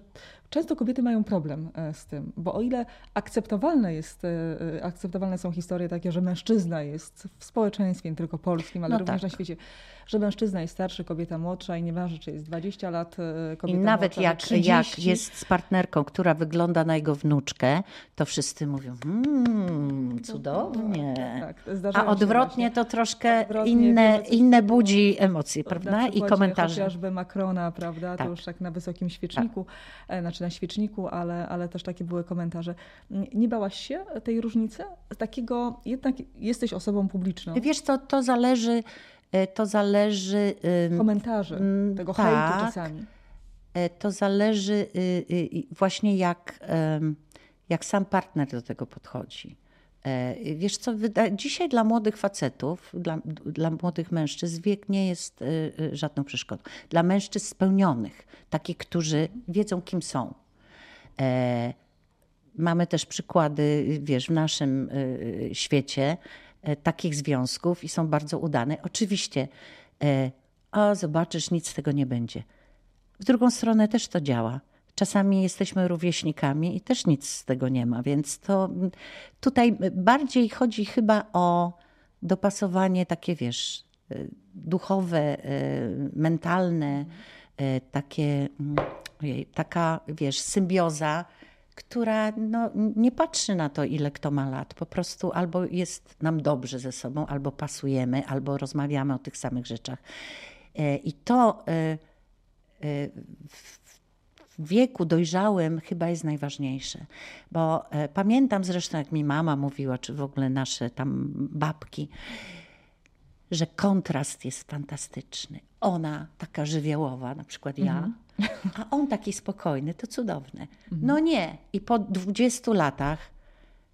Speaker 1: Często kobiety mają problem e, z tym, bo o ile akceptowalne, jest, e, akceptowalne są historie takie, że mężczyzna jest w społeczeństwie, nie tylko polskim, ale
Speaker 2: No
Speaker 1: również
Speaker 2: tak.
Speaker 1: na świecie, że mężczyzna jest starszy, kobieta młodsza i nieważne, czy jest 20 lat, e,
Speaker 2: I
Speaker 1: kobieta
Speaker 2: nawet
Speaker 1: młodsza,
Speaker 2: jak,
Speaker 1: 30,
Speaker 2: jak jest z partnerką, która wygląda na jego wnuczkę, to wszyscy mówią, mmm, cudownie.
Speaker 1: Tak, zdarzają
Speaker 2: A
Speaker 1: się
Speaker 2: odwrotnie to troszkę
Speaker 1: Odwrotnie
Speaker 2: inne,
Speaker 1: wiemy,
Speaker 2: inne budzi emocje, prawda? I komentarze.
Speaker 1: Chociażby Macrona, prawda?
Speaker 2: Tak.
Speaker 1: To już tak na wysokim świeczniku, e, znaczy na świeczniku, ale, ale też takie były komentarze. Nie, bałaś się tej różnicy? Takiego, jednak jesteś osobą publiczną.
Speaker 2: Wiesz co, to zależy, to zależy, ym,
Speaker 1: Komentarzy,
Speaker 2: Mm,
Speaker 1: tego
Speaker 2: tak.
Speaker 1: hejtu czasami.
Speaker 2: e, to zależy y, y, właśnie jak, jak sam partner do tego podchodzi. E, Wiesz co, dzisiaj dla młodych facetów, dla, dla młodych mężczyzn wiek nie jest y, żadną przeszkodą. Dla mężczyzn spełnionych, takich, którzy wiedzą kim są. E, Mamy też przykłady, wiesz, w naszym świecie e, takich związków i są bardzo udane. Oczywiście e, a zobaczysz, nic z tego nie będzie. W drugą stronę też to działa. Czasami jesteśmy rówieśnikami i też nic z tego nie ma, więc to tutaj bardziej chodzi chyba o dopasowanie takie, wiesz, duchowe, mentalne, takie, ojej, taka, wiesz, symbioza, która no, nie patrzy na to, ile kto ma lat. Po prostu albo jest nam dobrze ze sobą, albo pasujemy, albo rozmawiamy o tych samych rzeczach. I to w wieku dojrzałym chyba jest najważniejsze. Bo e, pamiętam zresztą, jak mi mama mówiła, czy w ogóle nasze tam babki, że kontrast jest fantastyczny. Ona taka żywiołowa, na przykład ja, mhm. A on taki spokojny, to cudowne. Mhm. No nie. I po 20 latach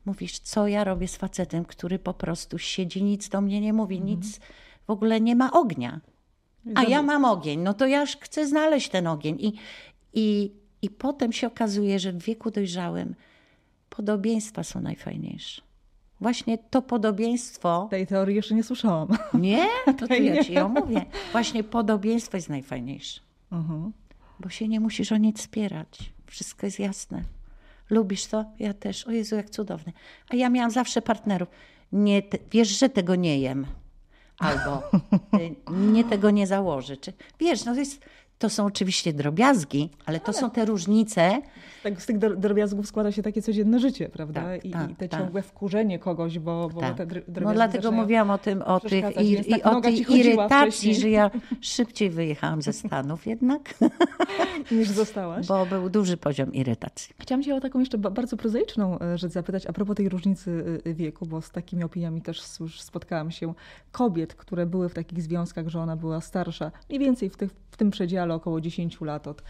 Speaker 2: mówisz, co ja robię z facetem, który po prostu siedzi, nic do mnie nie mówi, mhm. nic, w ogóle nie ma ognia. A ja mam ogień, no to ja chcę znaleźć ten ogień. I, i, I potem się okazuje, że w wieku dojrzałym podobieństwa są najfajniejsze. Właśnie to podobieństwo.
Speaker 1: Tej teorii jeszcze nie słyszałam.
Speaker 2: Nie? To tu ja ci ją mówię. Właśnie podobieństwo jest najfajniejsze. Uh mhm. -huh. Bo się nie musisz o nic spierać. Wszystko jest jasne. Lubisz to? Ja też. O Jezu, jak cudowne. A ja miałam zawsze partnerów. Nie, wiesz, że tego nie jem. Albo y, nie tego nie założę. Czy, wiesz, no to jest to są oczywiście drobiazgi, ale to ale... są te różnice.
Speaker 1: Tak, z tych drobiazgów składa się takie codzienne życie, prawda? Tak, I, tak, i te tak. ciągłe wkurzenie kogoś, bo, bo
Speaker 2: tak.
Speaker 1: te drobiazgi
Speaker 2: No dlatego mówiłam o tym, o tych i, i o tej irytacji, że ja szybciej wyjechałam ze Stanów jednak.
Speaker 1: Niż zostałaś.
Speaker 2: Bo był duży poziom irytacji.
Speaker 1: Chciałam cię o taką jeszcze bardzo prozaiczną e, rzecz zapytać, a propos tej różnicy e, wieku, bo z takimi opiniami też już spotkałam się. Kobiet, które były w takich związkach, że ona była starsza, mniej więcej w, tych, w tym przedziale ale około 10 lat od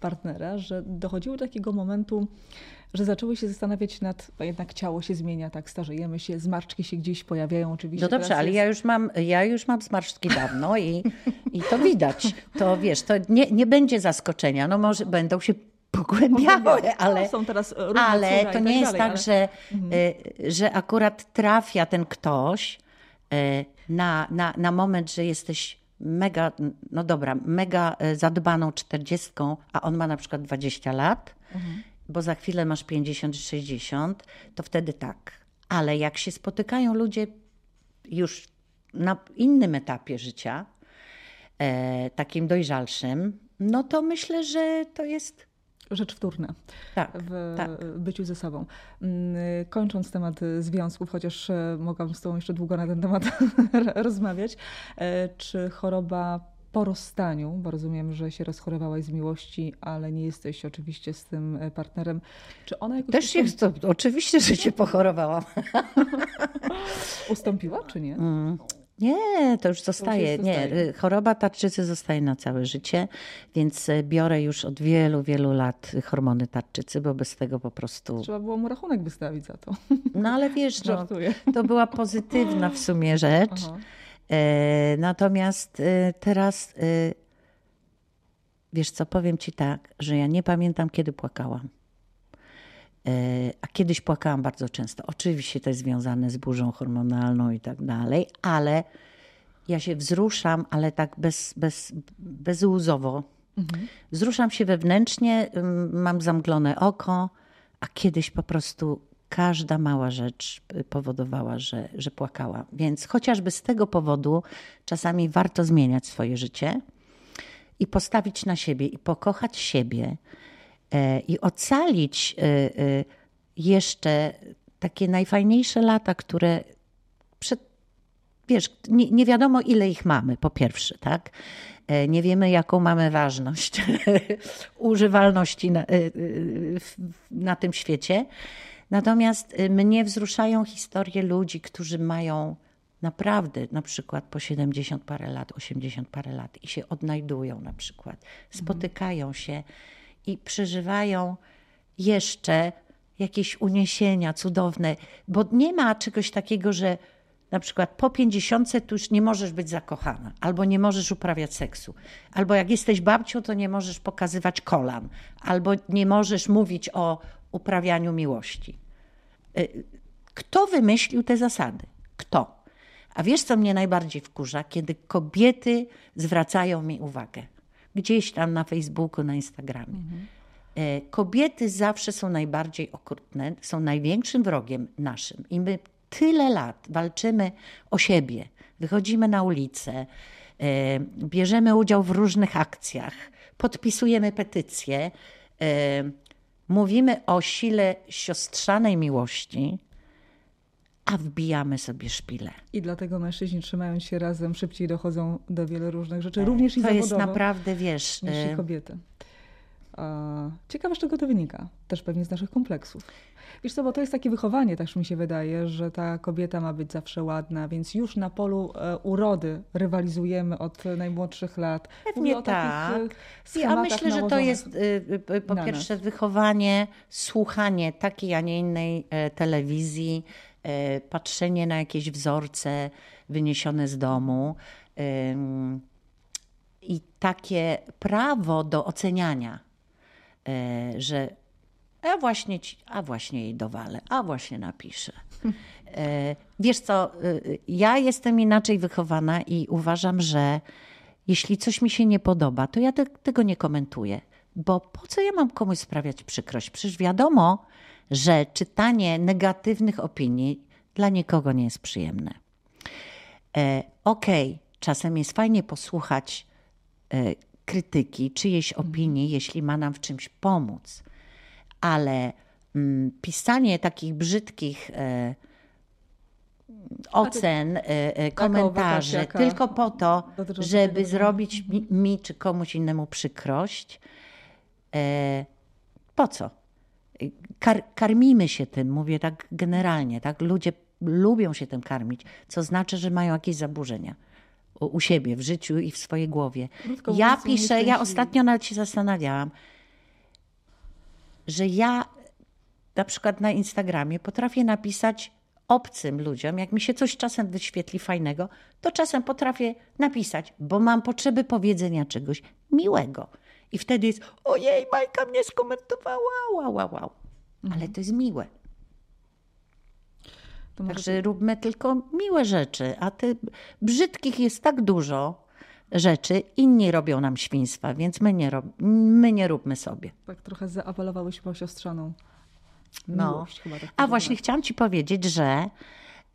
Speaker 1: partnera, że dochodziło do takiego momentu, że zaczęły się zastanawiać nad, bo jednak ciało się zmienia, tak starzejemy się, zmarszczki się gdzieś pojawiają oczywiście.
Speaker 2: No dobrze, ale jest... ja, już mam, ja już mam zmarszczki dawno i, i to widać. To wiesz, to nie, nie będzie zaskoczenia. No może będą się pogłębiały, ale,
Speaker 1: są teraz
Speaker 2: ale to nie tak jest dalej, tak, ale... że, mhm. Y, że akurat trafia ten ktoś y, na, na, na moment, że jesteś mega, no dobra, mega e, zadbaną czterdziestką, a on ma na przykład 20 lat, mhm. bo za chwilę masz 50 60, to wtedy tak. Ale jak się spotykają ludzie już na innym etapie życia, e, takim dojrzalszym, no to myślę, że to jest
Speaker 1: rzecz wtórna
Speaker 2: tak,
Speaker 1: w
Speaker 2: tak.
Speaker 1: byciu ze sobą. Mm, kończąc temat związków, chociaż e, mogłam z Tobą jeszcze długo na ten temat rozmawiać, e, czy choroba po rozstaniu, bo rozumiem, że się rozchorowałaś z miłości, ale nie jesteś oczywiście z tym e, partnerem. Czy ona jakoś.
Speaker 2: Też jest to, oczywiście, że się pochorowałam.
Speaker 1: Ustąpiła, czy nie? Mm.
Speaker 2: Nie, to już zostaje. To już nie, y, choroba tarczycy zostaje na całe życie, więc y, biorę już od wielu, wielu lat hormony tarczycy, bo bez tego po prostu.
Speaker 1: Trzeba było mu rachunek wystawić za to.
Speaker 2: No ale wiesz, no, to była pozytywna w sumie rzecz. E, natomiast e, teraz, e, wiesz co, powiem ci tak, że ja nie pamiętam, kiedy płakałam. E, a kiedyś płakałam bardzo często. Oczywiście to jest związane z burzą hormonalną i tak dalej, ale ja się wzruszam, ale tak bez, bez, bezłzowo. Mhm. Wzruszam się wewnętrznie, mam zamglone oko, a kiedyś po prostu każda mała rzecz powodowała, że, że płakałam. Więc chociażby z tego powodu czasami warto zmieniać swoje życie i postawić na siebie i pokochać siebie i ocalić e, e, jeszcze takie najfajniejsze lata, które przed, wiesz, nie, nie wiadomo ile ich mamy, po pierwsze, tak? Nie wiemy, jaką mamy ważność używalności na, na tym świecie. Natomiast mnie wzruszają historie ludzi, którzy mają naprawdę na przykład po 70 parę lat, 80 parę lat i się odnajdują na przykład, spotykają się i przeżywają jeszcze jakieś uniesienia cudowne, bo nie ma czegoś takiego, że na przykład po pięćdziesiątce tu już nie możesz być zakochana, albo nie możesz uprawiać seksu, albo jak jesteś babcią, to nie możesz pokazywać kolan, albo nie możesz mówić o uprawianiu miłości. Y, kto wymyślił te zasady? Kto? A wiesz, co mnie najbardziej wkurza? Kiedy kobiety zwracają mi uwagę. Gdzieś tam na Facebooku, na Instagramie. E, Kobiety zawsze są najbardziej okrutne, są największym wrogiem naszym. I my tyle lat walczymy o siebie. Wychodzimy na ulicę, e, bierzemy udział w różnych akcjach, podpisujemy petycje, e, mówimy o sile siostrzanej miłości, a wbijamy sobie szpilę.
Speaker 1: I dlatego mężczyźni trzymając się razem szybciej dochodzą do wielu różnych rzeczy, również i
Speaker 2: To jest
Speaker 1: zawodowo,
Speaker 2: naprawdę, wiesz,
Speaker 1: niż i
Speaker 2: e,
Speaker 1: kobiety. Ciekawe, z czego to wynika. Też pewnie z naszych kompleksów. Wiesz co, bo to jest takie wychowanie, też mi się wydaje, że ta kobieta ma być zawsze ładna, więc już na polu e, urody rywalizujemy od najmłodszych lat.
Speaker 2: Pewnie
Speaker 1: o
Speaker 2: tak.
Speaker 1: e,
Speaker 2: Ja myślę, że to jest y, y, po pierwsze wychowanie, słuchanie takiej, a nie innej e, telewizji, e, patrzenie na jakieś wzorce wyniesione z domu i takie prawo do oceniania, e, że a właśnie, ci, a właśnie jej dowalę, a właśnie napiszę. E, Wiesz co, ja jestem inaczej wychowana i uważam, że jeśli coś mi się nie podoba, to ja te, tego nie komentuję. Bo po co ja mam komuś sprawiać przykrość? Przecież wiadomo, że czytanie negatywnych opinii dla nikogo nie jest przyjemne. E, Okej, czasem jest fajnie posłuchać e, krytyki, czyjejś opinii, jeśli ma nam w czymś pomóc. Ale mm, pisanie takich brzydkich e, ocen, e, e, komentarzy,
Speaker 1: jaka
Speaker 2: tylko po to, żeby zrobić mi, mi czy komuś innemu przykrość. E, po co? Kar, karmimy się tym, mówię tak generalnie, tak? Ludzie lubią się tym karmić, co znaczy, że mają jakieś zaburzenia u, siebie w życiu i w swojej głowie.
Speaker 1: Krótko
Speaker 2: Ja
Speaker 1: mówiąc, są
Speaker 2: piszę, ja ostatnio nawet się zastanawiałam, że ja na przykład na Instagramie potrafię napisać obcym ludziom, jak mi się coś czasem wyświetli fajnego, to czasem potrafię napisać, bo mam potrzeby powiedzenia czegoś miłego. I wtedy jest, ojej, Majka mnie skomentowała, wow, wow, wow. Ale to jest miłe.
Speaker 1: To może
Speaker 2: Także róbmy tylko miłe rzeczy, a ty brzydkich jest tak dużo rzeczy, inni robią nam świństwa, więc my nie, rob, my nie róbmy sobie.
Speaker 1: tak trochę zaapelowałyśmy o siostrzaną
Speaker 2: No.
Speaker 1: miłość. Chyba tak
Speaker 2: A właśnie chciałam Ci powiedzieć, że,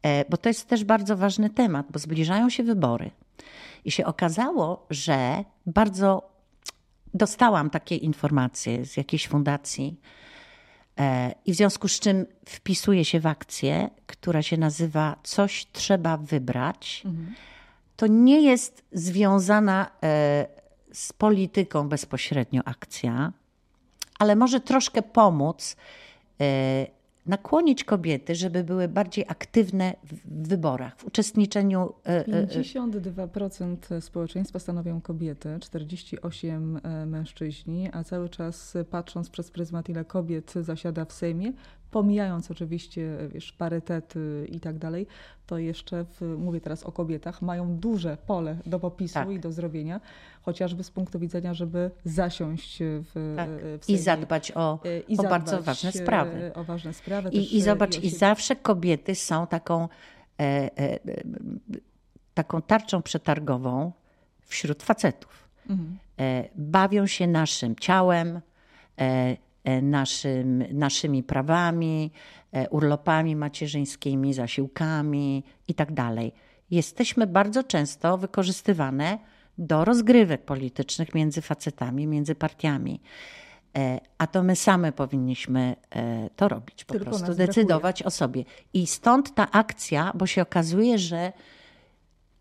Speaker 2: e, bo to jest też bardzo ważny temat, bo zbliżają się wybory. I się okazało, że bardzo dostałam takie informacje z jakiejś fundacji, e, i w związku z czym wpisuję się w akcję, która się nazywa Coś trzeba wybrać. To nie jest związana e, z polityką bezpośrednio akcja, ale może troszkę pomóc e, nakłonić kobiety, żeby były bardziej aktywne w wyborach, w uczestniczeniu. e, e,
Speaker 1: 52% społeczeństwa stanowią kobiety, 48% e, mężczyźni, a cały czas e, patrząc przez pryzmat, ile kobiet zasiada w Sejmie, pomijając oczywiście e, wiesz, parytety i tak dalej, to jeszcze, w, mówię teraz o kobietach, mają duże pole do popisu
Speaker 2: Tak.
Speaker 1: i do zrobienia, chociażby z punktu widzenia, żeby zasiąść w,
Speaker 2: tak,
Speaker 1: w
Speaker 2: I zadbać o,
Speaker 1: E, i
Speaker 2: o bardzo
Speaker 1: zadbać,
Speaker 2: ważne
Speaker 1: e,
Speaker 2: sprawy.
Speaker 1: O ważne sprawy.
Speaker 2: I, I
Speaker 1: e,
Speaker 2: zobacz, i zawsze kobiety są taką, e, e, e, taką tarczą przetargową wśród facetów.
Speaker 1: Mhm.
Speaker 2: E, bawią się naszym ciałem, e, e, naszym, naszymi prawami, e, urlopami macierzyńskimi, zasiłkami i tak dalej. Jesteśmy bardzo często wykorzystywane do rozgrywek politycznych między facetami, między partiami. E, A to my same powinniśmy e, to robić, po
Speaker 1: Tylko
Speaker 2: prostu
Speaker 1: nas brakuje.
Speaker 2: decydować o sobie. I stąd ta akcja, bo się okazuje, że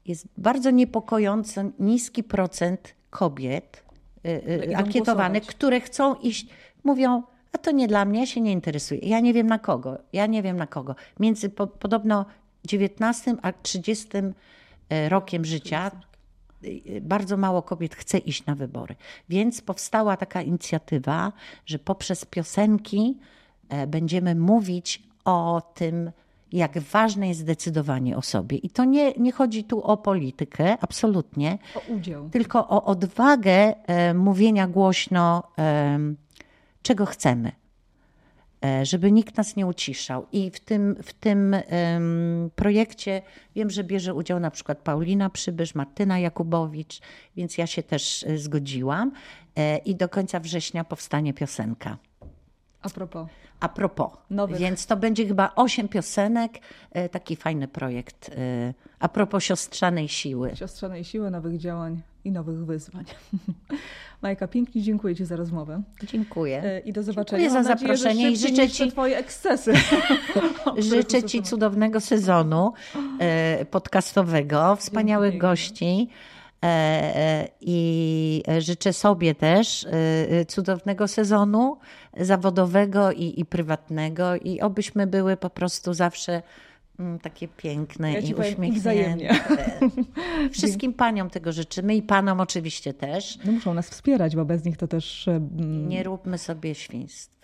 Speaker 2: jest bardzo niepokojąco niski procent kobiet ankietowanych,
Speaker 1: głosować.
Speaker 2: które chcą iść, mówią, a to nie dla mnie, ja się nie interesuję. Ja nie wiem na kogo, ja nie wiem na kogo. Między po, podobno 19 a 30 e, rokiem życia y, bardzo mało kobiet chce iść na wybory. Więc powstała taka inicjatywa, że poprzez piosenki e, będziemy mówić o tym, jak ważne jest decydowanie o sobie. I to nie, nie chodzi tu o politykę, absolutnie,
Speaker 1: O udział.
Speaker 2: tylko o odwagę e, mówienia głośno, e, czego chcemy. e, żeby nikt nas nie uciszał. I w tym, w tym projekcie wiem, że bierze udział na przykład Paulina Przybysz, Martyna Jakubowicz, więc ja się też e, zgodziłam. E, I do końca września powstanie piosenka.
Speaker 1: A propos.
Speaker 2: A propos,
Speaker 1: Nowych.
Speaker 2: więc to będzie chyba osiem piosenek, taki fajny projekt. A propos siostrzanej siły.
Speaker 1: Siostrzanej siły, nowych działań i nowych wyzwań. Majka, pięknie dziękuję Ci za rozmowę
Speaker 2: Dziękuję.
Speaker 1: E, i do zobaczenia.
Speaker 2: Dziękuję za
Speaker 1: nadzieję,
Speaker 2: zaproszenie i życzę Ci-
Speaker 1: Twoje ekscesy.
Speaker 2: Życzę Ci cudownego sezonu e, podcastowego, wspaniałych gości. e, I życzę sobie też cudownego sezonu zawodowego i, i prywatnego, i obyśmy były po prostu zawsze takie piękne
Speaker 1: Ja
Speaker 2: i
Speaker 1: powiem,
Speaker 2: uśmiechnięte. Wszystkim paniom tego życzymy i panom oczywiście też.
Speaker 1: No muszą nas wspierać, bo bez nich to też... e, mm,
Speaker 2: Nie róbmy sobie świństw.